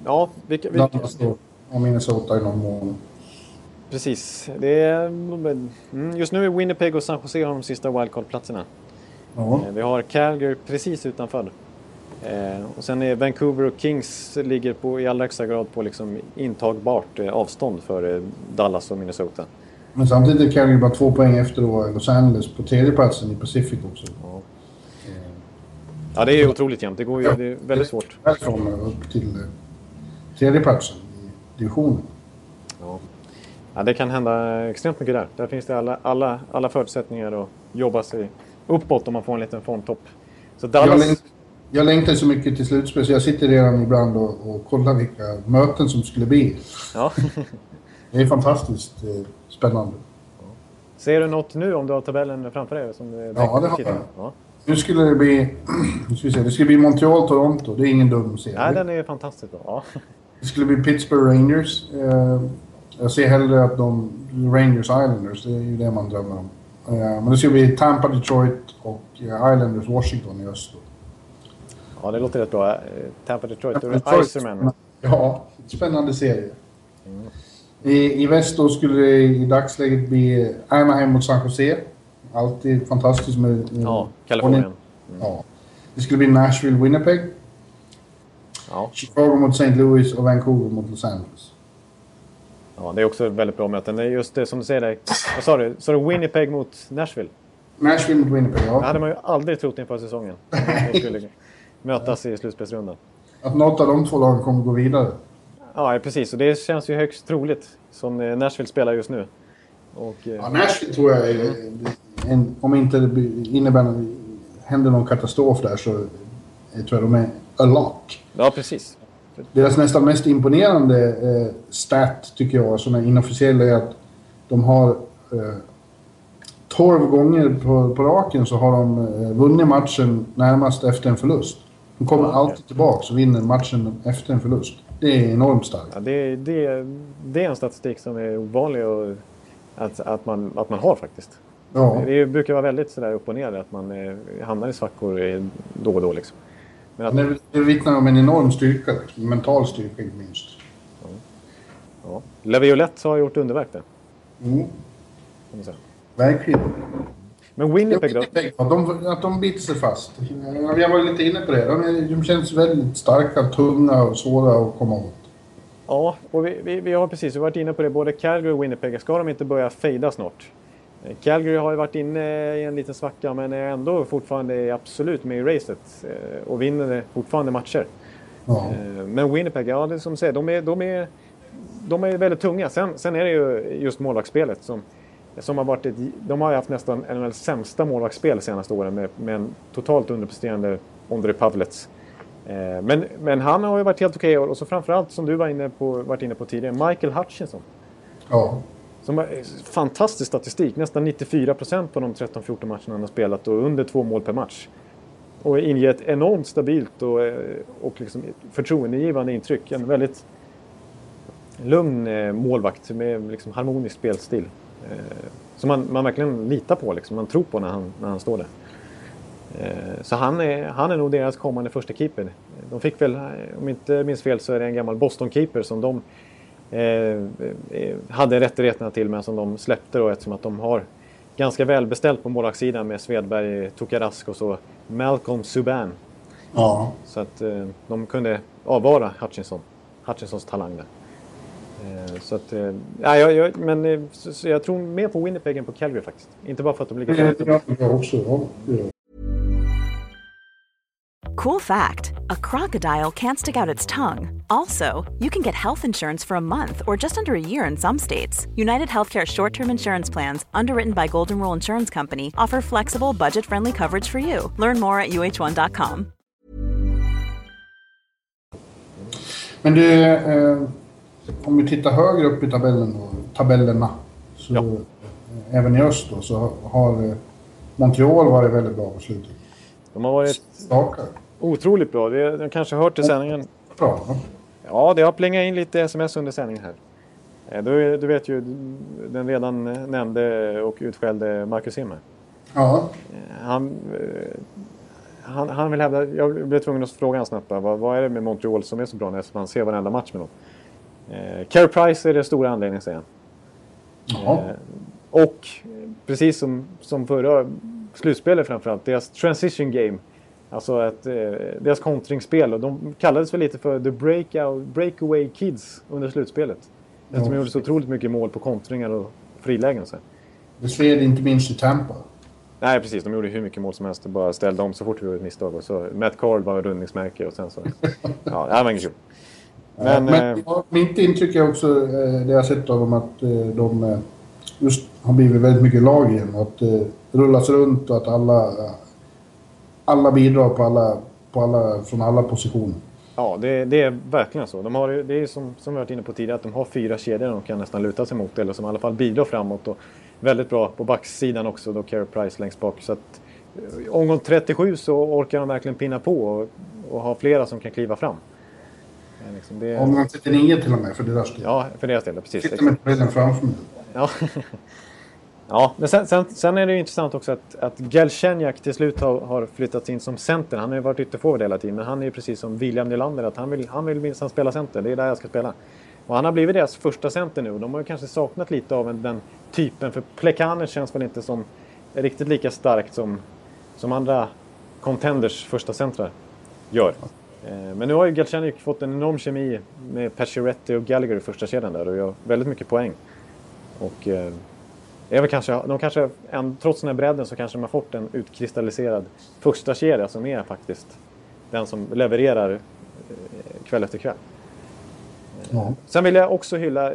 Ja, vilka, vilka, Dallas då. Och Minnesota i någon mån. precis. Det är, mm, just nu är Winnipeg och San Jose har de sista wildcard-platserna. Ja. Eh, Vi har Calgary precis utanför. Eh, och sen är Vancouver och Kings ligger på, i allra högsta grad på liksom intagbart eh, avstånd för eh, Dallas och Minnesota. Men samtidigt är Calgary bara två poäng efter då Los Angeles på tredjeplatsen i Pacific också. Ja, det är otroligt jämnt. Det går ju, det är väldigt svårt. Därifrån upp till eh, tredjeplatsen i divisionen. Ja. Ja, det kan hända extremt mycket där. Där finns det alla, alla, alla förutsättningar att jobba sig uppåt om man får en liten formtopp. Så Dallas... jag längtar så mycket till slutspel så jag sitter redan ibland och, och kollar vilka möten som skulle bli. Ja. Det är fantastiskt eh, spännande. Ser du något nu om du har tabellen framför dig? Som du det har jag. Ja. Nu skulle det bli... Nu ska vi se, det skulle bli Montreal-Toronto. Det är ingen dum serie. Nej, den är fantastisk bra. Ja. Det skulle bli Pittsburgh Rangers. Eh, jag ser hellre att de... Rangers Islanders, det är ju det man drömmer om. Eh, men det skulle bli Tampa Detroit och Islanders Washington i öst. Ja, det låter rätt bra. Eh, Tampa Detroit. Då är det. Iserman. Ja, spännande serie. I, I väst då skulle det i dagsläget bli Anaheim mot San Jose. Alltid fantastiskt med... med Ja, Kalifornien. Ja. Det skulle bli Nashville, Winnipeg. Ja. Chicago mot St. Louis och Vancouver mot Los Angeles. ja, det är också väldigt bra möten. Det är just det som du säger där. Vad sa du? Sa du Winnipeg mot Nashville? Nashville mot Winnipeg, Det ja. hade man ju aldrig trott inför säsongen. Mötas i slutspelsrundan. Att något av de två lagen kommer gå vidare. Ja, precis. Och det känns ju högst troligt. Som eh, Nashville spelar just nu. Och, eh, Ja, Nashville tror jag är... En, om inte det innebär händer någon katastrof där så jag tror jag de är a lock. ja, precis. Deras nästan mest imponerande eh, stat, tycker jag, som är inofficiell, är att de har eh, 12 gånger på, på raken så har de eh, vunnit matchen närmast efter en förlust. De kommer alltid tillbaka och vinner matchen efter en förlust. Det är enormt starkt. Ja, det, det, det är en statistik som är ovanlig och att, att, man, att man har faktiskt. Ja, Det brukar vara väldigt sådär upp och ner, att man eh, hamnar i svackor eh, då och då. Liksom. Men att, det, det vittnar om en enorm styrka, mental styrka inte minst. ja. Laviolette har gjort underverk där. Mm, verkligen. Men Winnipeg då? Att de, att de biter sig fast. Ja, Jag var lite inne på det. De, de känns väldigt starka, tunga och svåra att komma åt. Ja, och vi, vi, vi har precis vi har varit inne på det. Både Calgary och Winnipeg. Ska de inte börja fejda snart? Eh, Calgary har ju varit inne i en liten svacka men är ändå fortfarande absolut med i racet. eh, Och vinner fortfarande matcher. Ja. Eh, Men Winnipeg, ja det är som du säger, de är, de är, de är väldigt tunga. Sen, sen är det ju just målvaktsspelet som, som har varit ett, De har haft nästan NHLs sämsta målvaktsspel de senaste åren med, med en totalt underpresterande Ondrej Pavlets. Eh, Men, men han har ju varit helt okej och så framförallt som du var inne på, varit inne på tidigare, Michael Hutchinson. ja. Som har eh, fantastisk statistik, nästan 94 procent på de 13-14 matcherna han har spelat och under två mål per match. Och inger ett enormt stabilt och, eh, och liksom förtroendegivande intryck. En väldigt lugn eh, målvakt med liksom harmonisk spelstil. Eh, Som man, man verkligen litar på, liksom. man tror på när han, när han står där. Eh, Så han är, han är nog deras kommande första keeper. De fick väl, eh, om inte minns fel, så är det en gammal Boston-keeper som de eh, hade rättigheterna till men som de släppte då eftersom att de har ganska välbeställt på målvaktssidan med Svedberg, Tukarask och så Malcolm Subban. ja. Så att eh, de kunde avvara Hutchinson, Hutchinsons talang där. Eh, så att, eh, ja, jag, jag, men eh, så, så jag tror mer på Winnipeg än på Calgary faktiskt. Inte bara för att de ligger gör jag också. Cool fact a crocodile can't stick out its tongue. Also, you can get health insurance for a month or just under a year in some states. United Healthcare short term insurance plans, underwritten by Golden Rule Insurance Company, offer flexible, budget friendly coverage for you. Learn more at uh1.com. Men du, om vi tittar högre upp i tabellen då, tabellerna. Så, Ja. eh, Även i öst då, så har eh, Montreal varit väldigt bra på slutet. De har varit Stakar. otroligt bra. Det, de kanske hört i sändningen. Bra. va? Ja, det har plingat in lite sms under sändningen här. Eh, Du, du vet ju den redan nämnde och utskällde Marcus Simmer. Ja. Han, eh, han, han vill hävda, jag blev tvungen att fråga honom snabbt vad, vad är det med Montreal som är så bra när man ser varenda match med dem? Eh, Carey Price är det stora anledningen säger han. Eh, och precis som, som förra slutspelet framförallt, deras transition game. Alltså att, eh, deras kontringsspel. Och de kallades väl lite för the breakout, breakaway kids under slutspelet. Eftersom de gjorde så otroligt mycket mål på kontringar och frilägen. Så. Det sved inte minst i Tampa. Nej precis, de gjorde hur mycket mål som helst och bara ställde om så fort vi gjorde ett misstag. Och så Matt Carl var rundningsmärke och sen så... Ja, det var inget kul. Men, Men eh, ja, mitt intryck är också, eh, det jag sett av dem, att eh, de eh, just har blivit väldigt mycket lag igen. Att det rullas runt och att alla, alla bidrar på alla, på alla, från alla positioner. Ja, det, det är verkligen så. De har, det är som, som vi varit inne på tidigare, att de har fyra kedjor de kan nästan luta sig mot. Eller som i alla fall bidrar framåt. Och väldigt bra på backsidan också, då Carey Price längst bak. Så att, omgång 37 så orkar de verkligen pinna på och, och ha flera som kan kliva fram. Liksom det, Omgång 39 till och med för deras del. ja, för deras del, precis. Sitter med tabellen framför mig. Ja. Ja, men sen, sen, sen är det ju intressant också att, att Galchenyuk till slut har, har flyttats in som center. Han har ju varit ytterforward hela tiden, men han är ju precis som William Nylander att han vill, han vill minsann spela center. Det är där jag ska spela. Och han har blivit deras första center nu och de har ju kanske saknat lite av en, den typen. För Plekaner känns väl inte som riktigt lika starkt som, som andra contenders första centrar gör. Eh, Men nu har ju Galchenyuk fått en enorm kemi med Pacioretty och Gallagher i första kedjan där och gör väldigt mycket poäng. Och eh, är väl kanske, de kanske, trots den här bredden så kanske de har fått en utkristalliserad första kedja som är faktiskt den som levererar eh, kväll efter kväll. Ja. Sen vill jag också hylla,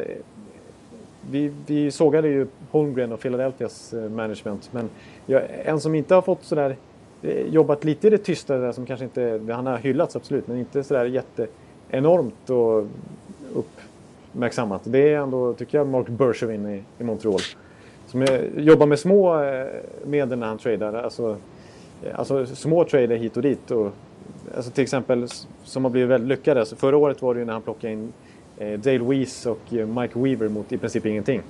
vi, vi sågade ju Holmgren och Philadelphias management, men jag, en som inte har fått sådär Eh, jobbat lite i det tysta där som kanske inte, han har hyllats absolut, men inte sådär jätte enormt och uppmärksammat. Det är ändå, tycker jag, Mark Bergevin i, i Montreal. Som är, jobbar med små eh, medel när han tradar. Alltså, eh, alltså små trader hit och dit. Och, alltså till exempel som har blivit väldigt lyckade. Alltså förra året var det ju när han plockade in Dale Weiss och Mike Weaver mot i princip ingenting.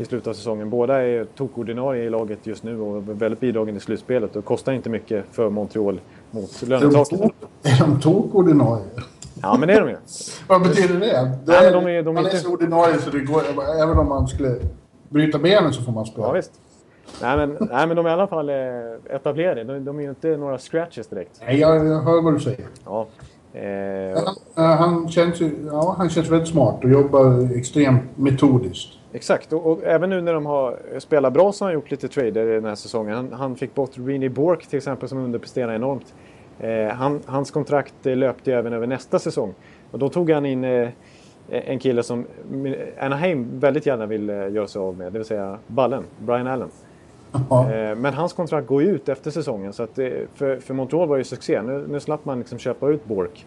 I slutet av säsongen. Båda är tokordinarie i laget just nu och är väldigt bidragande i slutspelet och kostar inte mycket för Montreal mot Är lönetaket. är de tokordinarie? Ja, men det är de ju. Vad betyder det? det Nej, men de är- de är man är inte- så ordinarie så det går... Även om man skulle bryta benen så får man spela. Ja, visst. Nej men, nej, men de är i alla fall eh, etablerade. De, de är ju inte några scratches direkt. Nej, jag, jag hör vad du säger. Ja. Eh, Han, han, känns ja, han känns väldigt smart och jobbar extremt metodiskt. Exakt. Och, och även nu när de har spelat bra så har han gjort lite trader i den här säsongen. Han, han fick bort Rini Bork till exempel som underpresterar enormt. Eh, han, hans kontrakt eh, löpte ju även över nästa säsong. Och då tog han in eh, en kille som Anaheim väldigt gärna vill eh, göra sig av med. Det vill säga Ballen, Brian Allen. Eh, Men hans kontrakt går ju ut efter säsongen. Så att det, för, för Montreal var ju succé. Nu, nu slapp man liksom köpa ut Bork.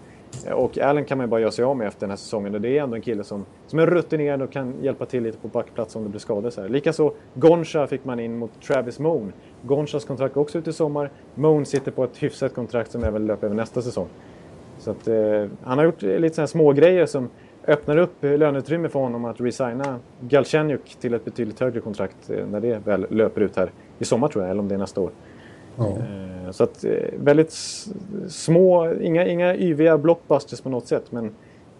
Och Allen kan man ju bara göra sig av med efter den här säsongen. Och det är ändå en kille som, som är rutinerad och kan hjälpa till lite på backplats om det blir skador. så här. Likaså Goncha fick man in mot Travis Moon. Gonchas kontrakt går också ut i sommar. Moon sitter på ett hyfsat kontrakt som även löper över nästa säsong. Så att, eh, han har gjort lite sådana små grejer som öppnar upp löneutrymme för honom att resigna Galchenyuk till ett betydligt högre kontrakt eh, när det väl löper ut här i sommar tror jag, eller om det är nästa år. Ja. Eh, så att eh, väldigt små, inga, inga yviga blockbusters på något sätt, men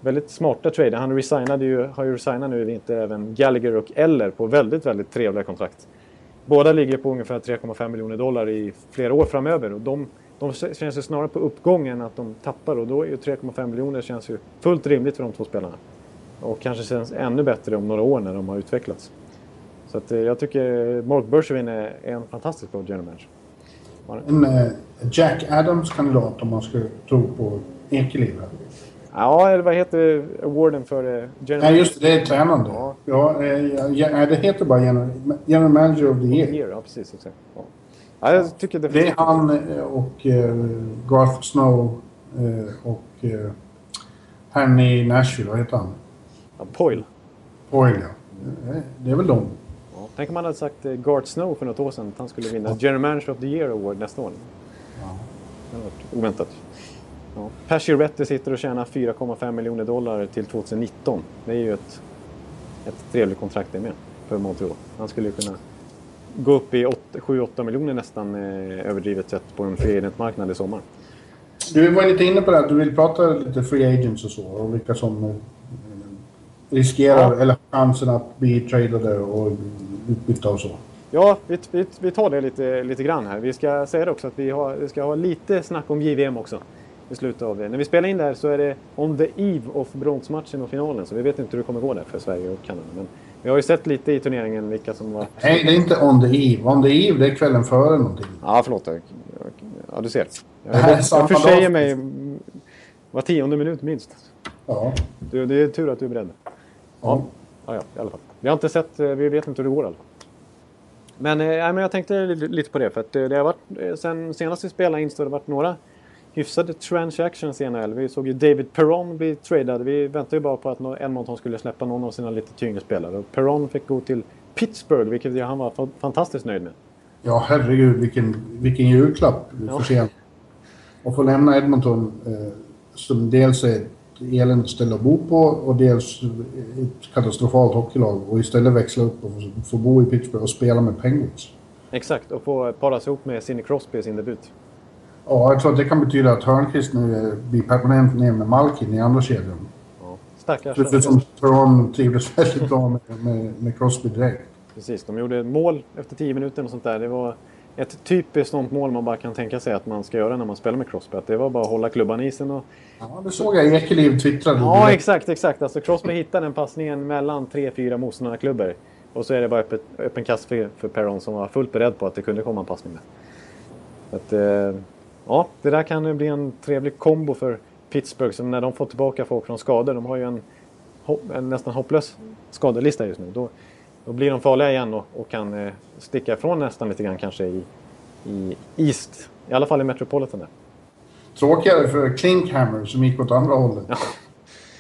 väldigt smarta trader. Han resignade ju, har ju resignat nu i vinter även Gallagher och Eller på väldigt, väldigt trevliga kontrakt. Båda ligger på ungefär 3,5 miljoner dollar i flera år framöver och de, de känns ju snarare på uppgången än att de tappar och då är ju 3,5 miljoner känns ju fullt rimligt för de två spelarna. Och kanske känns ännu bättre om några år när de har utvecklats. Så att, eh, jag tycker Mark Bergevin är, är en fantastisk bra general manager. En eh, Jack Adams-kandidat om man skulle tro på Ekeliv. här. Ja, eller vad heter awarden för eh, general Nej, just det. Det är tränande. Ja. Ja, eh, ja, nej, det heter bara general, general Manager of the Year. Year? Ja, precis. Exakt. Ja. Ja, jag tycker det, Det är han eh, och eh, Garth Snow eh, och eh, han i Nashville, vad heter han? ja, Poyle. Poyle, ja. Eh, Det är väl de. Ja. Tänk om man hade sagt eh, Gart Snow för något år sedan att han skulle vinna General Manager of the Year Award nästa år. Det hade varit oväntat. Ja. Pacioretty sitter och tjänar 4,5 miljoner dollar till 2019. Det är ju ett, ett trevligt kontrakt det med för Montreal. Han skulle ju kunna gå upp i 7-8 miljoner nästan eh, överdrivet sett på en free agent-marknad i sommar. Du var lite inne på det, att du vill prata lite free agents och så och vilka som eh, riskerar Ja. eller chansen att bli tradade och utbytta och så. Ja, vi, vi, vi tar det lite, lite grann här. Vi ska säga det också att vi, har, vi ska ha lite snack om JVM också. I slutet av det. När vi spelar in det här så är det on the eve of bronsmatchen och finalen. Så vi vet inte hur det kommer gå där för Sverige och Kanada. Men vi har ju sett lite i turneringen vilka som var... Nej, det är inte on the eve. On the eve, det är kvällen före någonting. Ja, förlåt. Jag- Ja, du ser. Jag, samma jag försäger mig var tionde minut minst. Ja. Du, det är tur att du är beredd. Ja. Ja, ja, i alla fall. Vi har inte sett, eh, vi vet inte hur det går i alla fall. Men, eh, men jag tänkte li- lite på det. För att eh, det har varit, eh, sen senast vi spelade in så har det varit några hyfsade transactions i NHL. Vi såg ju David Perron bli tradad. Vi väntade ju bara på att Edmonton skulle släppa någon av sina lite tyngre spelare. Och Perron fick gå till Pittsburgh, vilket han var fa- fantastiskt nöjd med. Ja, herregud vilken, vilken julklapp Ja. för sent. Och få lämna Edmonton eh, som dels är eländigt ställe att bo på och dels ett katastrofalt hockeylag och istället växla upp och få- bo i Pittsburgh och spela med Penguins. Exakt, och få paras ihop med Sidney Crosby i sin debut. Ja, jag tror att det kan betyda att Hörnqvist nu blir permanent ner med Malkin i andra kedjan. Ja. Stackars. Precis som Toronto trivdes väldigt bra med, med, med Crosby direkt. Precis, de gjorde mål efter 10 minuter och sånt där. Det var ett typiskt sånt mål man bara kan tänka sig att man ska göra när man spelar med Crosby. Att det var bara att hålla klubban i isen och... Ja, det såg jag Ekeliv twittrade. Ja, exakt, exakt. Alltså Crosby hittade den passningen mellan 3-4 motståndarklubbor. Och så är det bara öppet, öppen kast för, för Perron som var fullt beredd på att det kunde komma en passning med. Så att, eh, ja, det där kan ju bli en trevlig kombo för Pittsburgh som när de får tillbaka folk från skador. De har ju en, en nästan hopplös skadelista just nu. Då, då blir de farliga igen och, och kan eh, sticka ifrån nästan lite grann kanske i, i East. I alla fall i Metropolitan där. Tråkigare för Klinkhammer som gick åt andra hållet.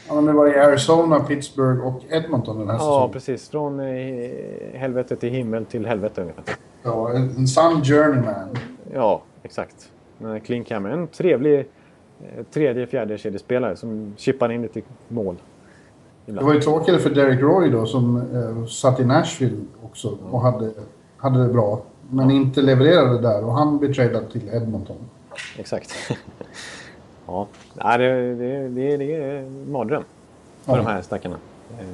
Han har nu varit i Arizona, Pittsburgh och Edmonton den här Ja, säsongen. precis. Från eh, helvete till himmel till helvete ungefär. Ja, en, en sann journeyman. Ja, exakt. Men Klinkhammer, en trevlig eh, tredje, fjärde kedjespelare som chippar in lite mål. Det var ju tråkigare för Derek Roy då som eh, satt i Nashville också och hade, hade det bra. Men inte levererade där och han blev tradad till Edmonton. Exakt. ja, det, det, det, det är en mardröm för Ja. de här stackarna. Eh,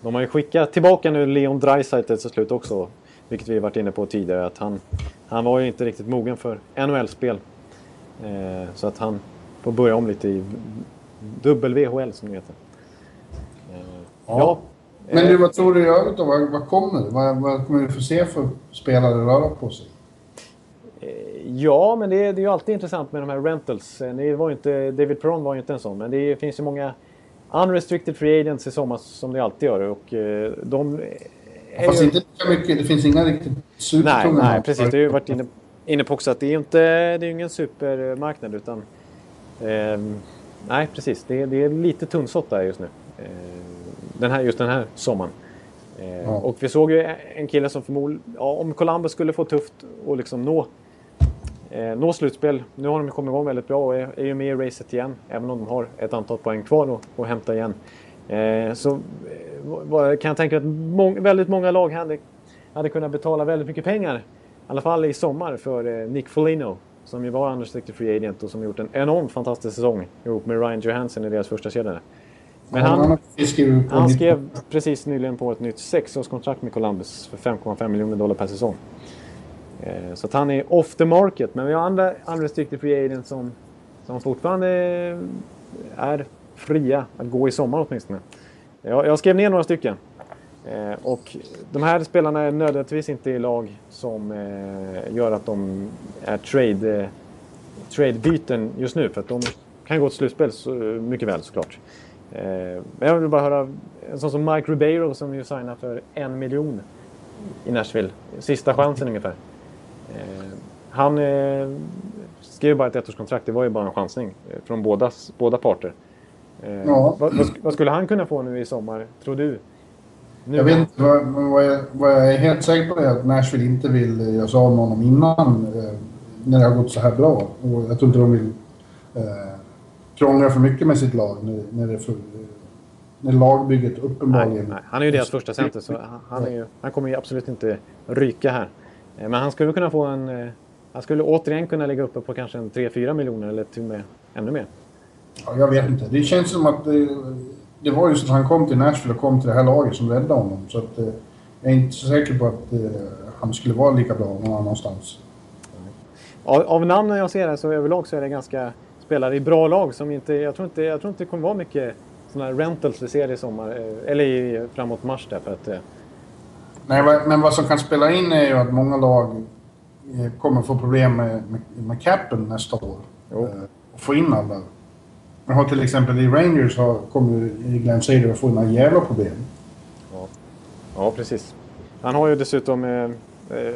De har ju skickat tillbaka nu Leon Draisaitl till slut också. Vilket vi varit inne på tidigare. Att han, han var ju inte riktigt mogen för NHL-spel. Eh, Så att han får börja om lite i WHL som det heter. Eh, Ja. Men du, vad tror du i övrigt då? Vad, vad kommer det? Vad, vad kommer vi få se för spelare röra på sig? Ja, men det, är- det är ju alltid intressant med de här rentals. Eh, Det var inte, David Perron var ju inte en sån, men det finns ju många unrestricted free agents i sommar som det alltid gör. Och eh, de... är Fast ju- inte lika mycket. Det finns inga riktigt Nej, supertunga nej namn. precis. Det har ju varit inne, inne på också att det är ju inte, det är ingen supermarknad utan... ehm, nej, precis. Det, är- det är lite tunnsått där just nu. Eh, den här, just den här sommaren. Eh, Ja. Och vi såg ju en kille som förmodligen... Ja, om Columbus skulle få tufft och liksom nå, eh, nå slutspel. Nu har de kommit igång väldigt bra och är, är ju med i racet igen. Även om de har ett antal poäng kvar att, hämta igen. Eh, så eh, kan jag tänka att mång, väldigt många lag hade, hade kunnat betala väldigt mycket pengar. I alla fall i sommar för eh, Nick Foligno. Som ju var unrestricted free agent och som gjort en enormt fantastisk säsong ihop med Ryan Johansson i deras första kedja. Men han, han, skrev precis nyligen på ett nytt sexårskontrakt med Columbus för 5,5 miljoner dollar per säsong. Eh, Så att han är off the market. Men vi har andra unrestricted free agents som, som fortfarande är fria att gå i sommar åtminstone. Jag, jag skrev ner några stycken. Eh, och de här spelarna är nödvändigtvis inte i lag som eh, gör att de är trade, eh, trade-byten just nu. För att de kan gå till slutspel så, mycket väl såklart. Eh, men jag vill bara höra en sån som Mike Ribeiro som ju signar för en miljon i Nashville. Sista chansen ungefär. Eh, han eh, skrev bara ett ettårskontrakt. Det var ju bara en chansning eh, från båda, båda parter. Eh, Ja. vad, vad, sk- vad skulle han kunna få nu i sommar, tror du? Nu Jag vet inte, vad, vad, jag, vad jag är helt säker på är att Nashville inte vill eh, göra sig av med honom innan eh, när det har gått så här bra. Och jag tror inte de vill eh, krångla för mycket med sitt lag när, när, det för, eh, när lagbygget Nej, uppenbarligen... nej, han är ju deras första center så han, är ju, han kommer ju absolut inte ryka här. Eh, Men han skulle kunna få en... eh, Han skulle återigen kunna ligga uppe på kanske en 3-4 miljoner eller till och med ännu mer. Ja, jag vet inte. Det känns som att det, det var just att han kom till Nashville och kom till det här laget som räddade honom. Så att, eh, jag är inte så säker på att eh, han skulle vara lika bra någon annanstans. Av, av namnen jag ser här så överlag så är det ganska spelare i bra lag som inte... Jag tror inte, jag tror inte det kommer vara mycket sådana här rentals vi ser i sommar. eh, Eller i, framåt mars där för att... eh, Nej, men vad som kan spela in är ju att många lag eh, kommer få problem med, med, med capen nästa år. Jo. Och få in alla. Vi har till exempel i Rangers har, kommer ju Glenn Sader att få några jävla problem. Ja, precis. Han har ju dessutom... Eh,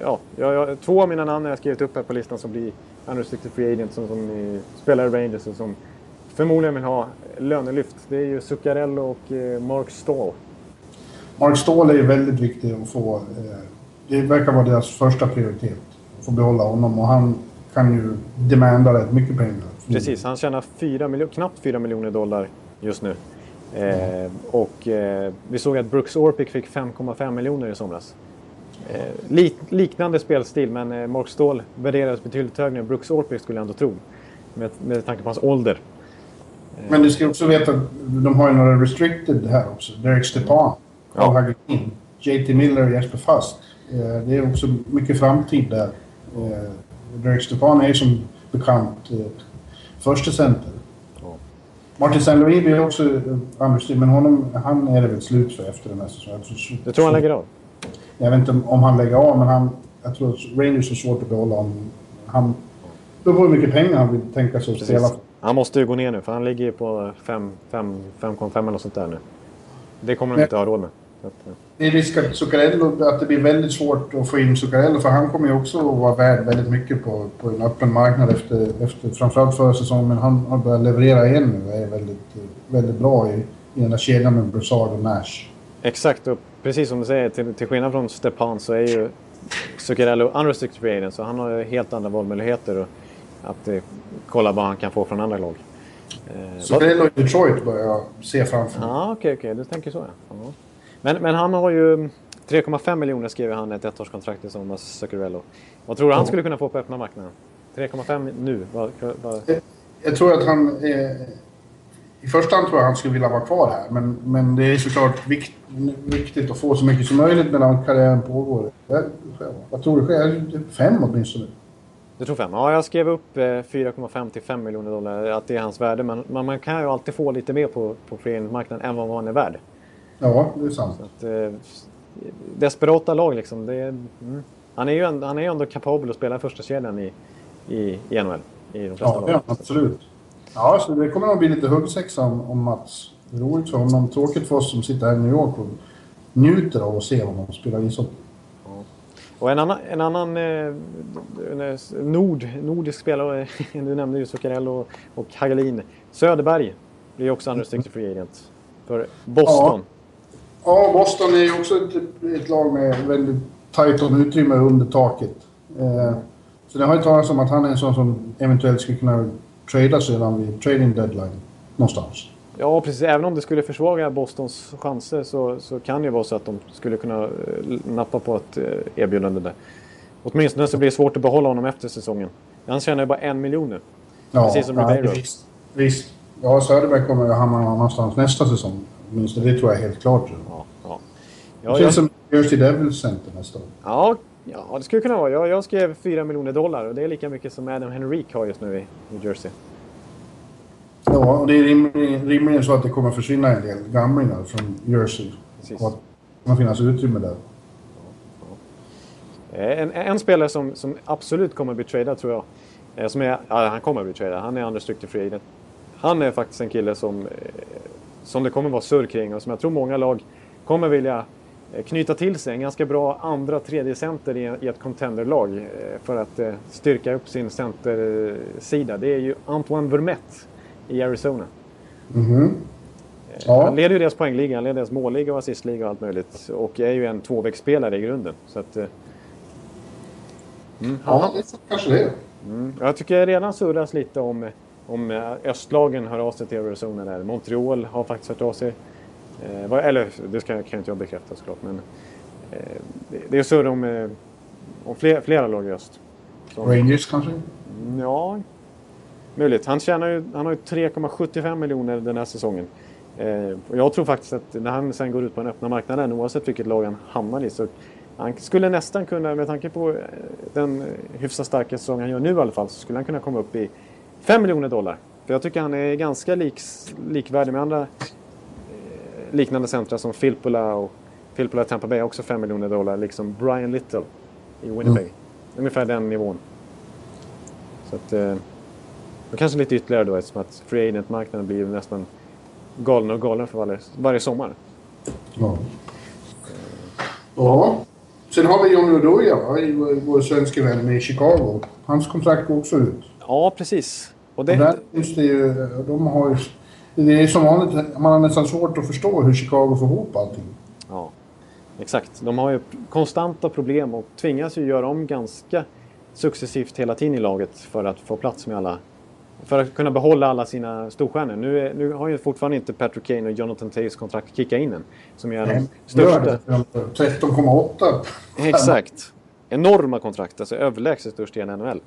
ja, jag, jag, två av mina namn har jag skrivit upp här på listan som blir unrestricted free agents som, som spelar i Rangers och som förmodligen vill ha lönelyft. Det är ju Zuccarello och eh, Mark Stahl. Mark Ståhl är ju väldigt viktig att få. Eh, det verkar vara deras första prioritet. Att få behålla honom och han kan ju demanda rätt mycket pengar. Precis, han tjänar 4 miljo- knappt 4 miljoner dollar just nu. Eh, och eh, vi såg att Brooks Orpik fick 5,5 miljoner i somras. Eh, lik, liknande spelstil, men eh, Mark Ståhl värderades betydligt högre än Brooks Orpik skulle jag ändå tro. Med, med tanke på hans ålder. Men du ska också veta att de har ju några restricted här också. Derek Stepan, Carl Hagelin, JT Miller och Jesper Fast. Eh, Det är också mycket framtid där. Eh, Derek Stepan är ju som bekant eh, första center. Martin St. Louis blir också eh, understream, men honom, han är det väl slut för efter den här säsongen. Jag tror han lägger av? Jag vet inte om- han lägger av, men han, jag tror att Rangers har svårt att behålla honom. Han, det beror hur mycket pengar han vill tänka sig att spela. Han måste ju gå ner nu, för han ligger ju på 5,5 eller något sånt där nu. Det kommer de inte ha råd med. Det är risk att Zuccarello, att det blir väldigt svårt att få in Zuccarello för han kommer ju också att vara värd väldigt mycket på, på en öppen marknad efter, efter framförallt förra säsongen. Men han har börjat leverera igen nu och är väldigt, väldigt bra i, i den där kedjan med Broussard och Nash. Exakt, och precis som du säger, till, till skillnad från Stepan så är ju Zuccarello unrestricted free agent, så han har ju helt andra valmöjligheter och att eh, kolla vad han kan få från andra lag. Eh, Zuccarello i Detroit börjar jag se framför mig. Ja, okej, okej, du tänker så ja. ja. Men, men han har ju 3,5 miljoner skriver han ett ettårskontrakt i somras, Zuccarello. Vad tror du han skulle kunna få på öppna marknaden? 3,5 nu? Vad, vad, Jag tror att han... Eh, I första hand tror jag han skulle vilja vara kvar här. Men, men det är såklart vikt, viktigt att få så mycket som möjligt medan karriären pågår. Jag, vad tror du sker? Fem åtminstone. du tror 5? Ja, jag skrev upp eh, 4,5 till 5 miljoner dollar, att det är hans värde. Men, men man kan ju alltid få lite mer på, på free agent-marknaden än vad han är värd. Ja, det är sant. Att, eh, desperata lag liksom. Det mm. han, är ju ändå, han är ju ändå kapabel att spela första kedjan i, i, i NHL. I de flesta Ja, lag. ja, absolut. Ja, så det kommer nog bli lite huggsexa om, om Mats. Roligt för honom, tråkigt för oss som sitter här i New York och njuter av att se honom spela ishockey. Och en annan, en annan eh, nord, nordisk spelare, du nämnde ju Zuccarello och, och Hagelin. Söderberg blir också unrestricted free agent för Boston. Ja, Boston är ju också ett, ett lag med väldigt tajt om utrymme under taket. Eh, så det har ju talats om att han är en sån som eventuellt skulle kunna tradas redan vid trading deadline någonstans. Ja, precis. Även om det skulle försvaga Bostons chanser så, så kan det ju vara så att de skulle kunna eh, nappa på ett eh, erbjudande där. Åtminstone så blir det svårt att behålla honom efter säsongen. Han tjänar ju bara en miljon nu. Ja, Precis som ja, Ribeiro. Visst, visst. Ja, Söderberg kommer att hamna någon annanstans nästa säsong. Åtminstone det tror jag helt klart. Ja, ja. Det Ja, känns jag, som Jersey Devils center nästa år. ja, ja, det skulle kunna vara. Jag, jag skrev 4 miljoner dollar och det är lika mycket som Adam Henrik har just nu i New Jersey. Ja, och det är rimligen, rimligen så att det kommer försvinna en del gamlingar från Jersey. Precis. Och att det kommer finnas utrymme där. Eh, En, en spelare som, som absolut kommer att bli tradad tror jag. eh, Som är, ja, han kommer att bli tradad. Han är unrestricted free agent. Han är faktiskt en kille som, eh, som det kommer vara surr kring och som jag tror många lag kommer vilja knyta till sig. En ganska bra andra, tredje center i, ett contenderlag för att styrka upp sin centersida. Det är ju Antoine Vermette i Arizona. Mhm. Han Ja, leder ju deras poängliga, han leder deras målliga och assistliga och allt möjligt. Och är ju en tvåvägsspelare i grunden. Så att, eh, mm, han, ja, det är kanske det. Mm. Jag tycker redan surras lite om, om eh, östlagen hör av sig till Arizona där. Montreal har faktiskt hört av sig. Eh, eller det ska, kan inte jag bekräfta såklart. Men eh, det, det är surr om, om fler, flera lag i öst. Som, Rangers kanske? Mm, Ja, möjligt. Han, tjänar ju, han har ju 3,75 miljoner den här säsongen. Eh, jag tror faktiskt att när han sen går ut på den öppna marknaden, oavsett vilket lag han hamnar i, så han skulle nästan kunna, med tanke på eh, den hyfsat starka säsong han gör nu i alla fall, så skulle han kunna komma upp i 5 miljoner dollar. För jag tycker han är ganska lik, likvärdig med andra eh, liknande centra som Filppula och Filppula Tampa Bay också 5 miljoner dollar, liksom Brian Little i Winnipeg. Ungefär den nivån. Så att, eh, och kanske lite ytterligare då eftersom att free agent-marknaden blir nästan galnare och galnare för varje, varje sommar. Ja. Ja. Sen har vi Johnny Oduya, vår, svenska vän i Chicago. Hans kontrakt går också ut. Ja, precis. Och Och det, där finns det ju... De har ju... Det är som vanligt, man har nästan svårt att förstå hur Chicago får ihop allting. ja, exakt. De har ju konstanta problem och tvingas ju göra om ganska successivt hela tiden i laget för att få plats med alla, för att kunna behålla alla sina storstjärnor. Nu, är, nu har ju fortfarande inte Patrick Kane och Jonathan Taves kontrakt kickat in än. Som är de största. 13,8. Exakt. Enorma kontrakt, alltså överlägset störst i NHL.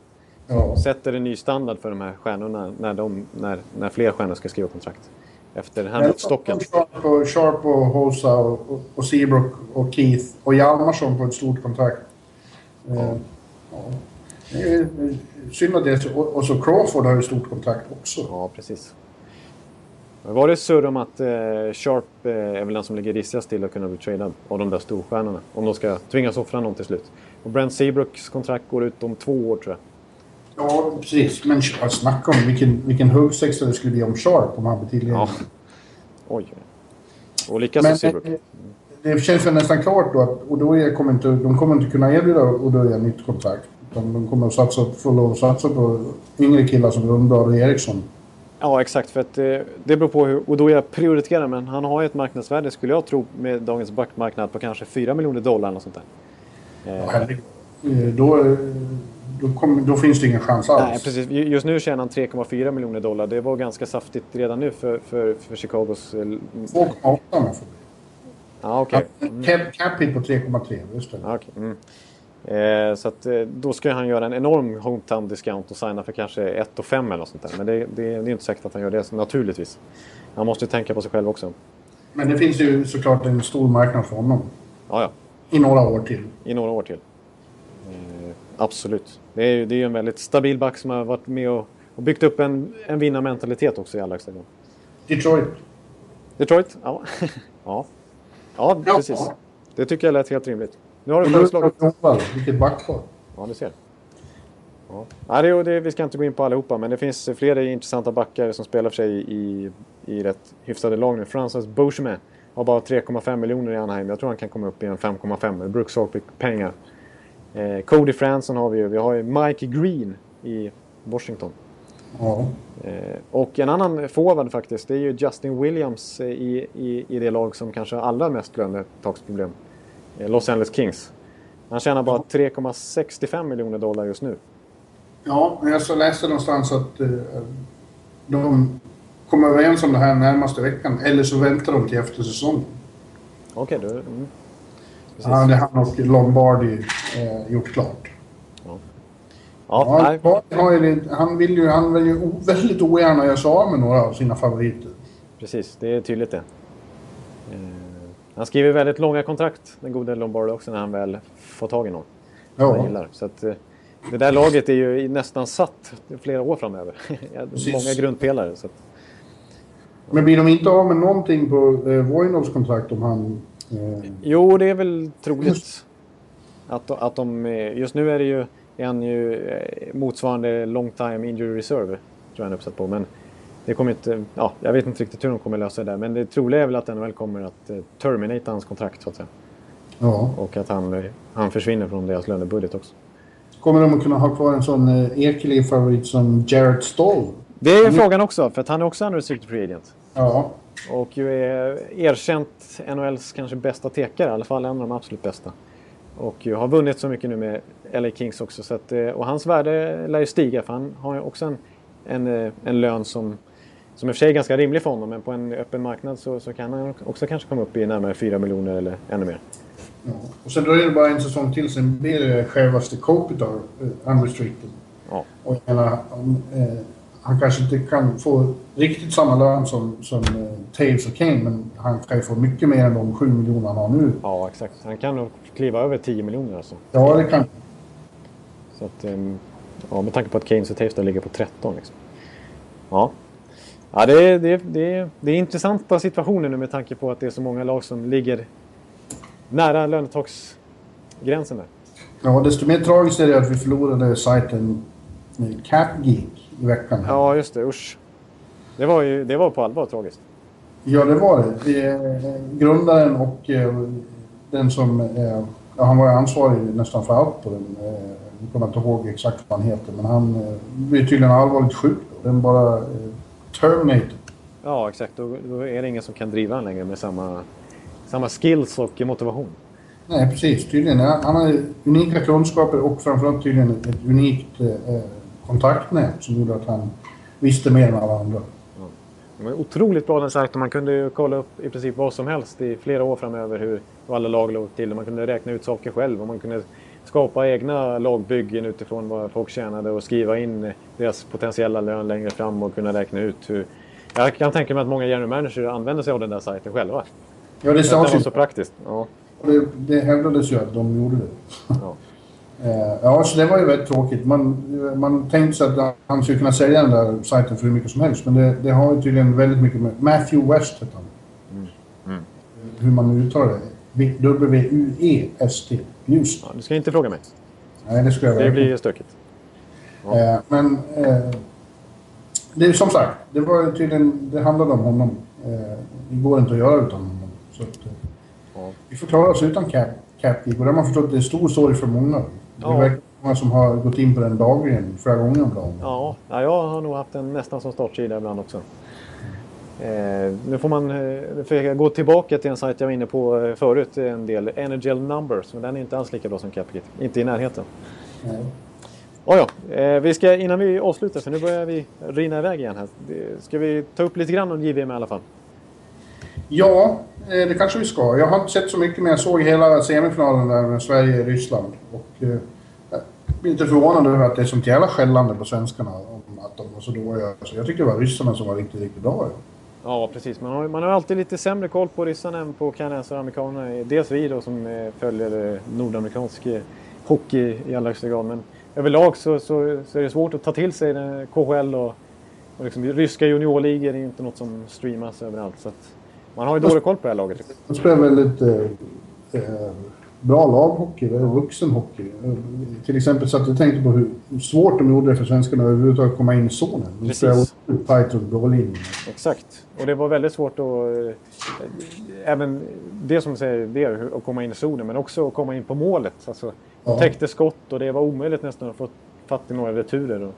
Ja. Sätter en ny standard för de här stjärnorna när, de, när, när fler stjärnor ska skriva kontrakt. Efter måttstocken. Sharp och, Sharp och Hosa och, och, och Seabrook och Keith och Hjalmarsson på ett stort kontrakt. Eh, ja. Det är synd att det. Och, och så Crawford har ju stort kontrakt också. Ja, precis. Var det surr om att eh, Sharp eh, är väl den som ligger rissigast till att kunna bli tradad av de där storstjärnorna? Om de ska tvingas offra någon till slut. Och Brent Seabrooks kontrakt går ut om två år tror jag. Ja, precis. Men ja, snacka om vilken, vilken huggsexa det skulle bli om Sharp om han blir tillgänglig. Ja. Oj. Och likaså Men Seabrook. eh, det känns väl nästan klart då att Odoja kommer inte, de kommer inte kunna erbjuda Odoja nytt kontrakt. Utan de kommer att satsa, få lov att satsa på yngre killar som Lundblad och Eriksson. Ja, exakt. För att, eh, det beror på hur Odoja prioriterar. Men han har ju ett marknadsvärde, skulle jag tro, med dagens backmarknad på kanske 4 miljoner dollar eller sånt där. Ja, Eh, herregud. Eh, Då, då, kommer- då finns det ingen chans alls. Nej, precis. Ju- Just nu tjänar han 3,4 miljoner dollar. Det var ganska saftigt redan nu för, för, för Chicagos... eh, 2,8 om jag får Ja, okej. Cap, cap hit på 3,3, just det. Okej. Mm. Eh, så att, eh, då ska han göra en enorm hometown discount och signa för kanske 1 och 5 eller något sånt där. Men det, det, det är inte säkert att han gör det, naturligtvis. Han måste ju tänka på sig själv också. Men det finns ju såklart en stor marknad för honom. Ja, ja. I några år till. I några år till. Eh, absolut. Det är ju det är en väldigt stabil back som har varit med och, och byggt upp en, en vinnarmentalitet också i allra högsta grad. Detroit. Detroit? Ja. ja. Ja, Ja. precis. Det tycker jag lät helt rimligt. Nu har du föreslagit... Vilket backpar. Ja, du ser. Ja. Ja, det, det, vi ska inte gå in på allihopa, men det finns flera intressanta backar som spelar för sig i, i rätt hyfsade lag nu. Francis Beauchemin har bara 3,5 miljoner i Anaheim. Jag tror han kan komma upp i en 5,5. Brooks pengar. Eh, Cody Franson har vi ju. Vi har ju Mike Green i Washington. Ja. Eh, och en annan forward faktiskt, det är ju Justin Williams eh, i, i, i det lag som kanske har allra mest lönetaksproblem. Eh, Los Angeles Kings. Han tjänar bara 3,65 miljoner dollar just nu. Ja, men jag så läste någonstans att eh, de kommer överens om det här närmaste veckan. Eller så väntar de till efter säsongen. Okej, då... Mm. Precis. Ja, det har han och Lombardi eh, gjort klart. Ja, Ja, ju, det- han vill ju, han vill ju väldigt ogärna göra sig av med några av sina favoriter. precis. Det är tydligt det. Eh, han skriver väldigt långa kontrakt, den gode Lombardi också, när han väl får tag i någon. Ja. han gillar. Så att, eh, det där laget är ju nästan satt flera år framöver. Precis. Många grundpelare. Så att, Men blir de inte av med någonting på eh, Voinovs kontrakt om han... Eh, Jo, det är väl troligt. Att, att de, just nu är det ju en ju eh, motsvarande long time injury reserve. Tror jag han är uppsatt på. Men det kommer inte, ja, jag vet inte riktigt hur de kommer lösa det där. Men det troliga är väl att NHL kommer att eh, terminata hans kontrakt så att säga. ja. Och att han, eh, han försvinner från deras lönebudget också. Kommer de att kunna ha kvar en sån eh, ekelig favorit som Jarrett Stoll? Det är ju frågan också, för att han är också unrestricted free agent. Ja. Och ju är erkänt NHLs kanske bästa tekare, i alla fall en av de absolut bästa. Och ju har vunnit så mycket nu med LA Kings också. Så att, eh, och hans värde lär ju stiga för han har ju också en, en, eh, en lön som, som i och för sig är ganska rimlig för honom. Men på en öppen marknad så, så kan han också kanske komma upp i närmare 4 miljoner eller ännu mer. ja. Och sen dröjer det bara en säsong till, sen blir det självaste Kopitar eh, unrestricted. Ja, Och menar, om, eh, han kanske inte kan få riktigt samma lön som, som eh, Taves och Kane, men han kan ju få mycket mer än de 7 miljoner han har nu. ja exakt. Han kan nog kliva över 10 miljoner alltså. Ja, det kan Så att, ehm, ja, med tanke på att Keynes och Taves då ligger på 13 liksom. Ja. Ja, det är, det, det, det är intressanta situationer nu med tanke på att det är så många lag som ligger nära lönetaksgränsen där. Ja, desto mer tragiskt är det att vi förlorade sajten eh, CapGeek i veckan. Ja, just det. Usch. Det var ju det var på allvar tragiskt. Ja, det var det. är, grundaren och eh, den som... Eh, ja, han var ju ansvarig nästan för allt på den. Eh, jag kommer inte ihåg exakt vad han heter, men han eh, blev tydligen allvarligt sjuk. då. Den bara eh, terminated. Ja, exakt. Då, då är det ingen som kan driva han längre med samma, samma skills och motivation. Nej, precis. Tydligen. Han har unika kunskaper och framförallt tydligen ett, unikt eh, kontaktnät som gjorde att han visste mer än alla andra. Det var otroligt bra den sajten. Man kunde ju kolla upp i princip vad som helst i flera år framöver hur alla lag låg till. Man kunde räkna ut saker själv och man kunde skapa egna lagbyggen utifrån vad folk tjänade och skriva in deras potentiella lön längre fram och kunna räkna ut hur... Jag kan tänka mig att många general managers använder sig av den där sajten själva. Ja, det Det sades ju. så praktiskt. Ja. Det, det hävdades ju att de gjorde det. Ja. Eh, Ja, så det var ju väldigt tråkigt. Man, man tänkte sig att han skulle kunna sälja den där sajten för hur mycket som helst. Men det, det har ju tydligen väldigt mycket med... Matthew West heter han. Mm. Hur man uttalar det. W-U-E-S-T. Just. Ja, du ska inte fråga mig. Nej, det skulle jag Det blir stökigt. Eh, men eh, det är som sagt, det var tydligen, det handlade om honom. Eh, det går inte att göra utan honom. Så att, eh, Ja. Vi får klara oss utan Cap, Cap och det har man förstått det är stor story för många. Det Ja. är verkligen många som har gått in på den dagligen, flera gånger om dagen. Ja, ja, jag har nog haft den nästan som startsida ibland också. Eh, nu får man eh, jag gå tillbaka till en sajt jag var inne på eh, förut en del. Energel Numbers, men den är inte alls lika bra som Capgit. Inte i närheten. Nej. Oh ja, vi ska, innan vi avslutar, för nu börjar vi rinna iväg igen här. Ska vi ta upp lite grann om JVM i alla fall? Ja, det kanske vi ska. Jag har inte sett så mycket men jag såg hela semifinalen där med Sverige-Ryssland. Och eh, jag blir lite förvånad över att det är sånt jävla skällande på svenskarna om att de var så dåliga. Så jag tyckte det var ryssarna som var riktigt, riktigt bra. Ja. Ja, precis. Man har, man har alltid lite sämre koll på ryssarna än på kanadensare och amerikanerna. Dels vi då som eh, följer eh, nordamerikansk eh, hockey i allra högsta grad. Men överlag så, så, så är det svårt att ta till sig KHL och, och liksom, ryska juniorligor är ju inte något som streamas överallt. Så man har ju dålig koll på det här laget. De spelar väldigt eh, bra laghockey, det är vuxenhockey. Eh, Till exempel så att jag tänkte på hur svårt de gjorde det för svenskarna att överhuvudtaget komma in i zonen. De spelade tajt och bra linje. Exakt. Och det var väldigt svårt att... eh, Även det som säger det, att komma in i zonen, men också att komma in på målet. Alltså, Ja. täckte skott och det var omöjligt nästan att få fatt i några returer.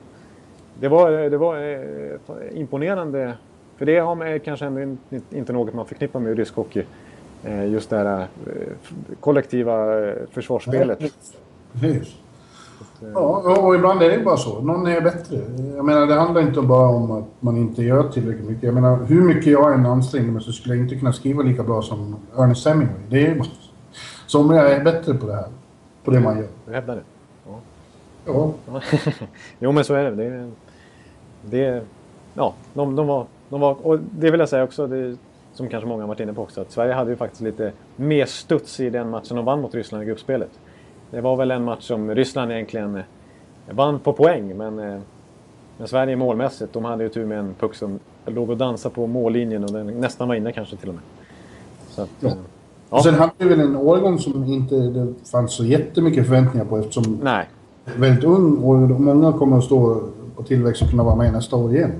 Det var, det var eh, imponerande. För det har man kanske ändå in- inte något man förknippar med rysk hockey. Eh, Just det här eh, kollektiva eh, försvarsspelet. Precis. Ja, och ibland är det bara så. Någon är bättre. Jag menar, det handlar inte bara om att man inte gör tillräckligt mycket. Jag menar, hur mycket jag än ansträngde mig så skulle jag inte kunna skriva lika bra som Ernest Hemingway. Det är bara... Somliga är bättre på det här. På det man gör. Du hävdar det? Ja. jo, men så är det. Det, det ja, de, de, var, de var... Och det vill jag säga också, det, som kanske många har varit inne på också, att Sverige hade ju faktiskt lite mer studs i den matchen de vann mot Ryssland i gruppspelet. Det var väl en match som Ryssland egentligen eh, vann på poäng, men, eh, men Sverige målmässigt, de hade ju tur med en puck som låg och dansade på mållinjen och den nästan var inne kanske till och med. Så att, Ja. eh, Och sen hade vi väl en årgång som inte det fanns så jättemycket förväntningar på eftersom nej, väldigt ung och många kommer att stå på tillväxt och kunna vara med nästa år igen.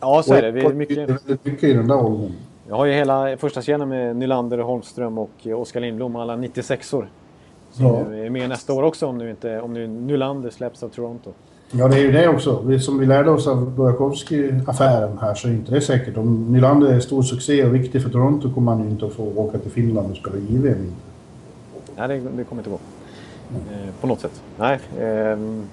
ja så är det. Vi är Och mycket... det är väldigt mycket i den där åldern. Jag har ju hela första kedjan med Nylander, Holmström och eh, Oskar Lindblom, alla 96or. Som Ja. är med nästa år också om nu, inte, om nu Nylander släpps av Toronto. Ja, det är ju det också. Det som vi lärde oss av Burakovsky-affären här så är inte det säkert. Om Nylander är stor succé och viktig för Toronto kommer han ju inte att få åka till Finland och spela JVM. Nej, det, det kommer inte gå. Eh, på något sätt. Nej. ehm,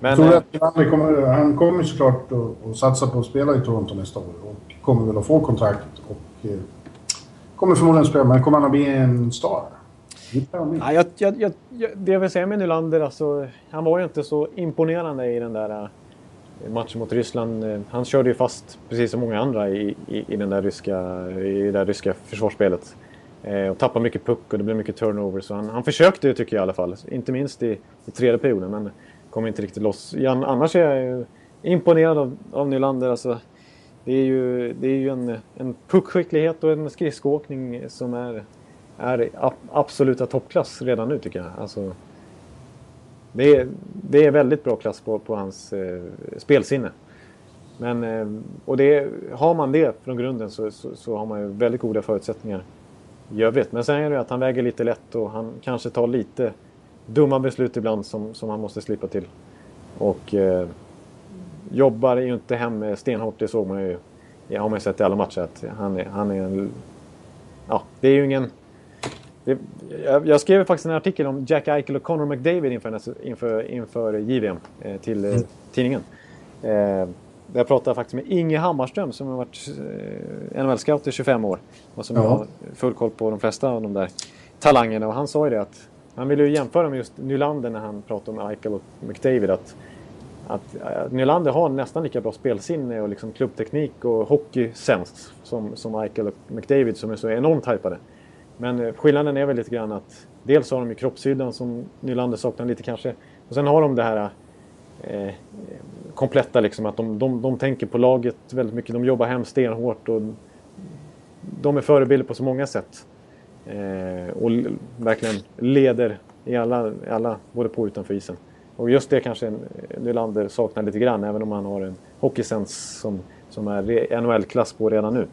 men... Jag tror eh, att Nylander kommer, han kommer såklart att, satsa på att spela i Toronto nästa år och kommer väl att få kontrakt och kommer förmodligen att spela, men kommer han att bli en star? Det jag. Ja, jag, jag, jag, det jag vill säga med Nylander, alltså, han var ju inte så imponerande i den där eh, matchen mot Ryssland. Eh, han körde ju fast, precis som många andra, i, i, i, den där ryska, i det där ryska försvarsspelet. Eh, och tappade mycket puck och det blev mycket turnover. Så han, han försökte ju, tycker jag i alla fall. Inte minst i, i tredje perioden, men kom inte riktigt loss. Ja, annars är jag ju imponerad av, av Nylander. Alltså, det är ju, det är ju en, en puckskicklighet och en skridskoåkning som är är absoluta toppklass redan nu tycker jag. Alltså, det, är, det är väldigt bra klass på, på hans eh, spelsinne. Men, eh, och det, har man det från grunden så, så, så har man ju väldigt goda förutsättningar i övrigt. Men sen är det ju att han väger lite lätt och han kanske tar lite dumma beslut ibland som, som han måste slippa till. Och eh, jobbar ju inte hem stenhårt, det såg man ju. Det har man ju sett i alla matcher att han är, han är en... Ja, det är ju ingen... Det, jag, jag skrev faktiskt en artikel om Jack Eichel och Connor McDavid inför, inför, inför JVM eh, till eh, tidningen. Eh, jag pratade faktiskt med Inge Hammarström som har varit eh, NHL-scout i 25 år. Och som Ja. har full koll på de flesta av de där talangerna. Och han sa ju det att han ville ju jämföra med just Nylander när han pratade om Eichel och McDavid. Att, att eh, Nylander har nästan lika bra spelsinne och liksom klubbteknik och hockeysens som, som Eichel och McDavid som är så enormt hypade. Men eh, skillnaden är väl lite grann att dels har de ju kroppshyddan som Nylander saknar lite kanske. Och sen har de det här eh, eh, kompletta liksom att de, de, de tänker på laget väldigt mycket. De jobbar hem stenhårt och de är förebilder på så många sätt. Eh, och verkligen leder i alla, i alla, både på och utanför isen. Och just det kanske Nylander saknar lite grann, även om han har en hockeysens som, som är NHL-klass på redan nu.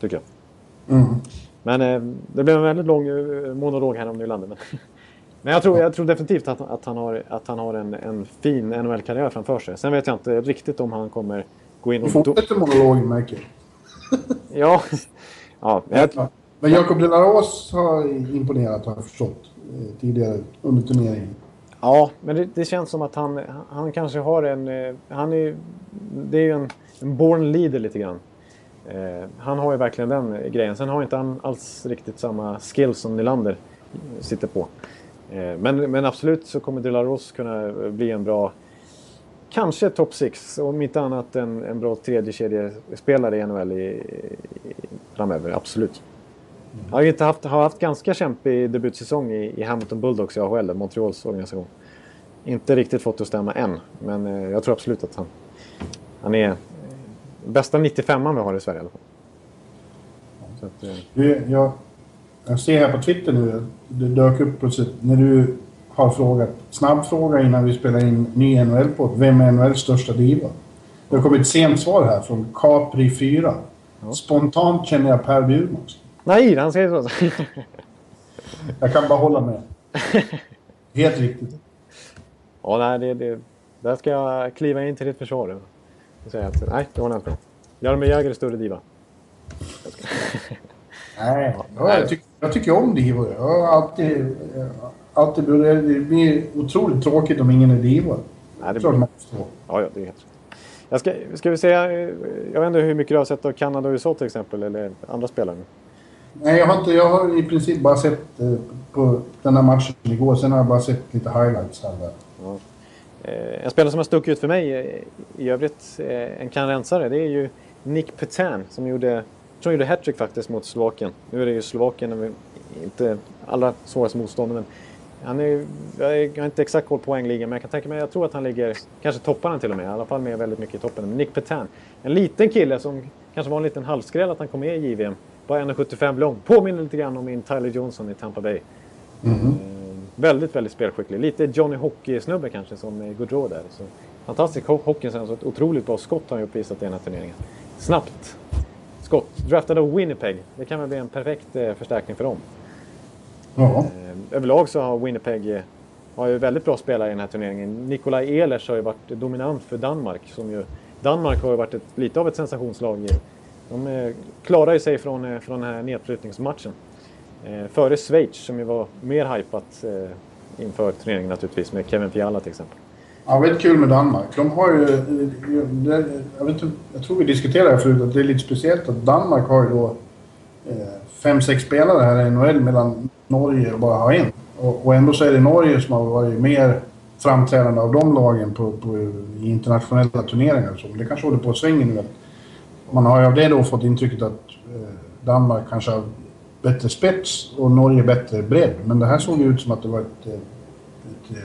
Tycker jag. Mm. Men eh, det blev en väldigt lång eh, monolog här om Nylander. Men, men jag, tror, jag tror definitivt att, att han har, att han har en, en fin NHL-karriär framför sig. Sen vet jag inte riktigt om han kommer gå in Du och... do- fortsätter monologen märker. Ja, ja jag, Ja. Men Jakob de la Rose har imponerat har jag förstått eh, tidigare under turneringen. Ja, men det, det känns som att han, han kanske har en... Eh, han är, det är ju en, en born leader lite grann. Eh, han har ju verkligen den grejen. Sen har inte han alls riktigt samma skills som Nylander sitter på. Eh, men, men absolut så kommer De La Rose kunna bli en bra... Kanske top 6, om inte annat en, en bra tredje kedjespelare i NHL i, i, framöver. Absolut. Han har inte haft, har haft ganska kämpig debutsäsong i, i Hamilton Bulldogs i AHL, Montreals organisation. Inte riktigt fått det att stämma än, men eh, jag tror absolut att han, han är bästa 95 vi har i Sverige i alla fall. Så att, eh, Du, jag, jag ser här på Twitter nu, det dök upp plötsligt när du har frågat, snabb fråga innan vi spelar in ny NHL-podd. Vem är NHLs största diva? Det har kommit ett sent svar här från Capri4. Spontant känner jag Per Bjurman. Nej, han säger så. Jag kan bara hålla med. Helt riktigt. ja, nej, det, det, där ska jag kliva in till ditt försvar. Och säga att, nej, det jag inte med. Jaromir Jagr är större diva. Nej, ja, jag, tycker, jag tycker om divor. Jag har alltid... alltid det blir otroligt tråkigt om ingen är diva. Nej, det blir- man. Ja, ja, det är helt. Jag ska, ska vi säga, eh, jag vet inte hur mycket du har sett av Kanada och USA till exempel, eller andra spelare. Nej, jag har, inte, jag har i princip bara sett eh, på den här matchen igår. Sen har jag bara sett lite highlights här. där. Eh, en spelare som har stuckit ut för mig eh, i övrigt, eh, en kanadensare, det är ju Nick Petan som gjorde, jag tror gjorde hattrick faktiskt mot Slovakien. Nu är det ju Slovakien, inte allra svåraste motståndare, men han är, jag är- jag har inte exakt koll på poängligan, men jag kan tänka mig, jag tror att han ligger, kanske toppar han till och med, i alla fall med väldigt mycket i toppen. Men Nick Petan, en liten kille som kanske var en liten halvskräll att han kom med i JVM. Bara 1,75 lång, påminner lite grann om min Tyler Johnson i Tampa Bay. Eh, väldigt, väldigt spelskicklig. Lite Johnny Hockey-snubbe kanske som Gaudreau där. Så, fantastisk ho- hockey sen, så ett otroligt bra skott har han ju uppvisat i den här turneringen. Snabbt skott. Draftad av Winnipeg. Det kan väl bli en perfekt eh, förstärkning för dem. Ja. Eh, överlag så har Winnipeg eh, har ju väldigt bra spelare i den här turneringen. Nikolaj Ehlers har ju varit dominant för Danmark. Som ju, Danmark har ju varit ett, lite av ett sensationslag. De eh, klarade klarar ju sig från, eh, från den här nedflyttningsmatchen. Eh, före Schweiz som ju var mer hypat eh, inför turneringen naturligtvis med Kevin Fiala till exempel. Ja, väldigt kul med Danmark. De har ju... Eh, jag, vet, inte- jag tror vi diskuterade det här förut, att det är lite speciellt att Danmark har ju då fem, sex spelare här i NHL medan Norge bara har en. Och, och ändå så är det Norge som har varit mer framträdande av de lagen på, på, i internationella turneringar. och Så. Det kanske håller på att svänga nu. Att man har ju av det då fått intrycket att eh, Danmark kanske har bättre spets och Norge bättre bredd. Men det här såg ju ut som att det var ett, ett,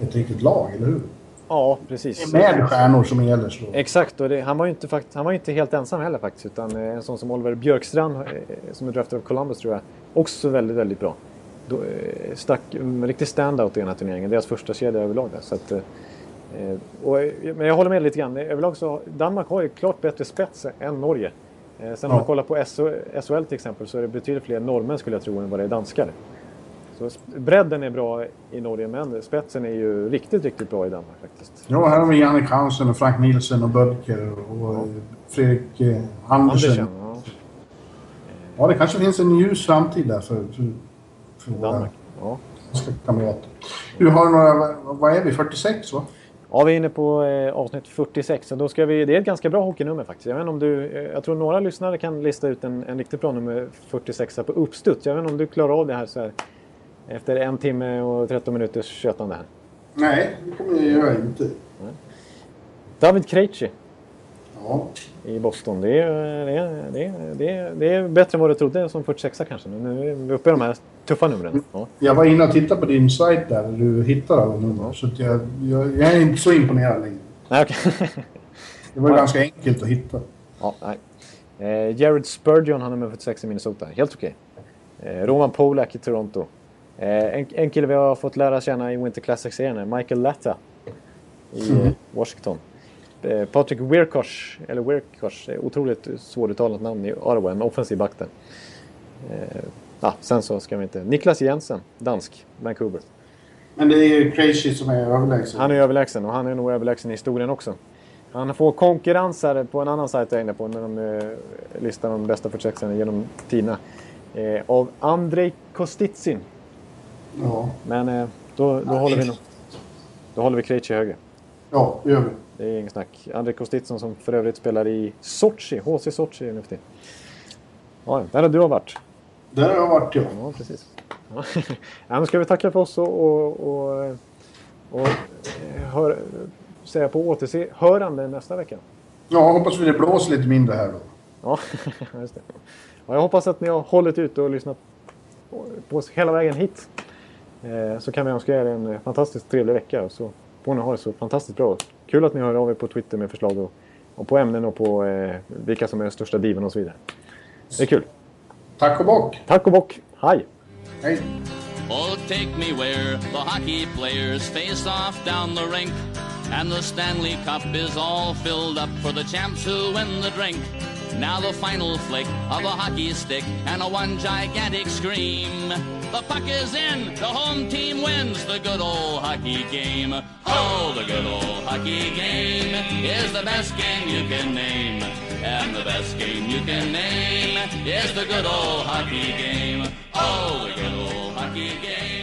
ett riktigt lag, eller hur? Ja, precis. Med stjärnor som Ehlers då. Exakt, och det, han var ju inte, fakt, han var inte helt ensam heller faktiskt. Utan eh, en sån som Oliver Björkstrand, eh, som är draftad av Columbus tror jag, också väldigt, väldigt bra. Då, stack, riktig standout i den här turneringen. Deras första kedja överlag där. Så att, och, eh, men jag håller med lite grann. Överlag så Danmark har ju klart bättre spets än Norge. Eh, sen om Ja. man kollar på SHL till exempel så är det betydligt fler norrmän skulle jag tro än vad det är danskar. Så bredden är bra i Norge men spetsen är ju riktigt, riktigt bra i Danmark faktiskt. Ja, här har vi Jannik Hansen och Frank Nielsen och Bödker och eh, Fredrik eh, Andersen. Andersen, ja. Ja, det kanske finns en ljus framtid där för, för, för våra Danmark. Ja. kamrater. Du har några, vad är vi, 46 va? Ja, vi är inne på eh, avsnitt 46 och då ska vi, det är ett ganska bra hockeynummer faktiskt. Jag, vet om du, eh, jag tror några lyssnare kan lista ut en, en riktigt bra nummer 46 här på uppstuds. Jag vet inte om du klarar av det här så här efter en timme och 13 minuters tjötande här. Nej, det kommer jag göra inte. David Krejci Ja. i Boston. Det är, det, är, det, är, det, är, det är bättre än vad du trodde som 46 kanske. Nu är vi uppe i de här tuffa numren. Ja. Jag var inne och tittade på din sajt där, där du hittar alla nummer. Så att jag, jag, jag är inte så imponerad längre. Nej, okej. Det var Ja. ganska enkelt att hitta. ja, nej. Eh, Jared Spurgeon har nummer 46 i Minnesota. Helt okej. Eh, Roman Polak i Toronto. Eh, en, en kille vi har fått lära känna i Winter Classic-serien är Michael Latta i eh, Washington. Eh, Patrik Wirkosh, eller Wirkosh, är otroligt svåruttalat namn i Ottawa, en offensiv back där. Eh, ja, sen så ska vi inte... Niklas Jensen, dansk, Vancouver. Men det är ju Crazy som är överlägsen. Han är överlägsen och han är nog överlägsen i historien också. Han får konkurrens här på en annan sajt jag är inne på när de eh, listar de bästa försöken genom tiderna. Eh, av Andrei Kostitsin. Ja. Men eh, då, då, håller vi nog, då håller vi Krejci högre. ja, det gör vi. Det är inget snack. Andrei Kostitsin som för övrigt spelar i Sochi, HC Sochi nu för tiden. Ja, där har du varit. Där har jag varit, ja. Ja, precis. Ja. ja, ska vi tacka för oss och, och, och, och eh, hör, säga på återhörande nästa vecka. Ja, hoppas vi det blåser lite mindre här då. Ja, just det. Ja, jag hoppas att ni har hållit ut och lyssnat på oss hela vägen hit. Eh, så kan vi önska er en fantastiskt trevlig vecka och så får ni ha det så fantastiskt bra. Kul att ni hör av er på Twitter med förslag och, och på ämnen och på eh, vilka som är den största diven och så vidare. Det är kul. Tack och bock! Tack och bock. Hej! Hej! Oh, take me where the hockey players face off down the rink. And the Stanley Cup is all filled up for the champs who win the drink. Now the final flick of a hockey stick and a one gigantic scream. The puck is in, the home team wins the good old hockey game. Oh, the good old hockey game is the best game you can name. And the best game you can name is the good old hockey game. Oh, the good old hockey game.